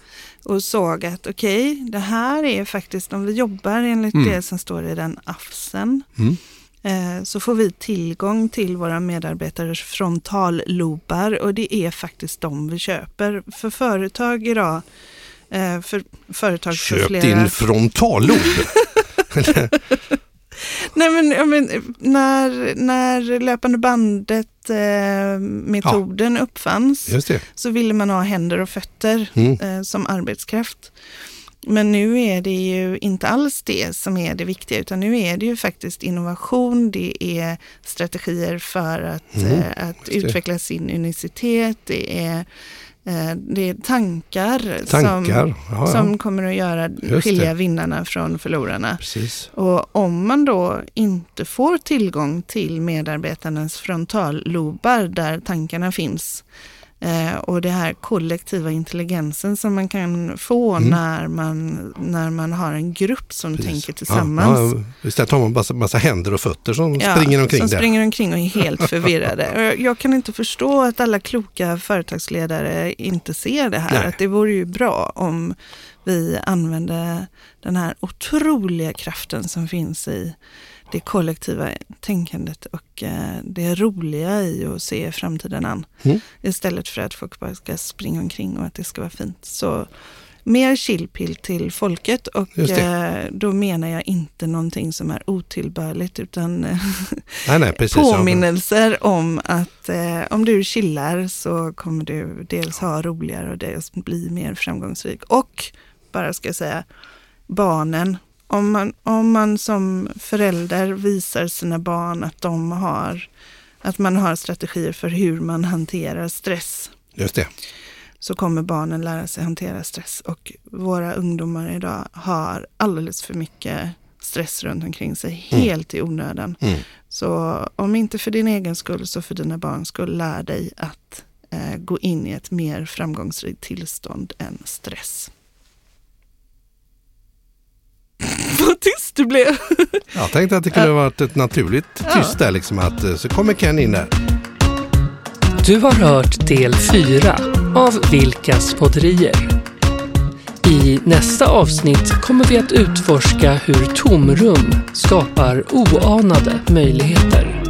Speaker 2: och såg att okej, det här är faktiskt, om vi jobbar enligt
Speaker 3: Mm.
Speaker 2: det som står i den AFSen,
Speaker 3: Mm.
Speaker 2: eh, så får vi tillgång till våra medarbetares frontallobar och det är faktiskt de vi köper. För företag idag, eh, för företag för
Speaker 3: Köp
Speaker 2: flera...
Speaker 3: din frontallob.
Speaker 2: Nej men, ja, men när, när löpande bandet eh, metoden uppfanns
Speaker 3: Just det.
Speaker 2: så ville man ha händer och fötter
Speaker 3: Mm.
Speaker 2: eh, som arbetskraft. Men nu är det ju inte alls det som är det viktiga utan nu är det ju faktiskt innovation, det är strategier för att,
Speaker 3: Mm,
Speaker 2: eh, att utveckla sin unicitet, det är, det är tankar,
Speaker 3: Tankar.
Speaker 2: Som,
Speaker 3: ja, ja.
Speaker 2: som kommer att göra, skilja vinnarna från förlorarna.
Speaker 3: Precis.
Speaker 2: Och om man då inte får tillgång till medarbetarnas frontallobar där tankarna finns, Eh, och det här kollektiva intelligensen som man kan få mm. när, man, när man har en grupp som Precis. tänker tillsammans. Ja,
Speaker 3: ja, istället har man massa, massa händer och fötter som ja, springer omkring
Speaker 2: som
Speaker 3: där.
Speaker 2: springer omkring och är helt förvirrade. jag kan inte förstå att alla kloka företagsledare inte ser det här. Att det vore ju bra om vi använde den här otroliga kraften som finns i det kollektiva tänkandet och eh, det roliga i att se framtiden an. Mm. Istället för att folk bara ska springa omkring och att det ska vara fint. Så mer chillpill till folket och eh, då menar jag inte någonting som är otillbörligt utan eh, nej, nej, precis, påminnelser ja. om att eh, om du chillar så kommer du dels ha roligare och dels bli mer framgångsrik. Och bara ska jag säga, barnen om man, om man som förälder visar sina barn att de har att man har strategier för hur man hanterar stress.
Speaker 3: Just det.
Speaker 2: Så kommer barnen lära sig hantera stress och våra ungdomar idag har alldeles för mycket stress runt omkring sig, mm. helt i onödan. Mm. Så om inte för din egen skull så för dina barns skull, lär dig att eh, gå in i ett mer framgångsrikt tillstånd än stress. Vad tyst du blev.
Speaker 3: Jag tänkte att det kunde varit ett naturligt tyst där liksom att eh, så kommer Ken in där.
Speaker 1: Du har hört del 4 av Vilkas podderier. I nästa avsnitt kommer vi att utforska hur tomrum skapar oanade möjligheter.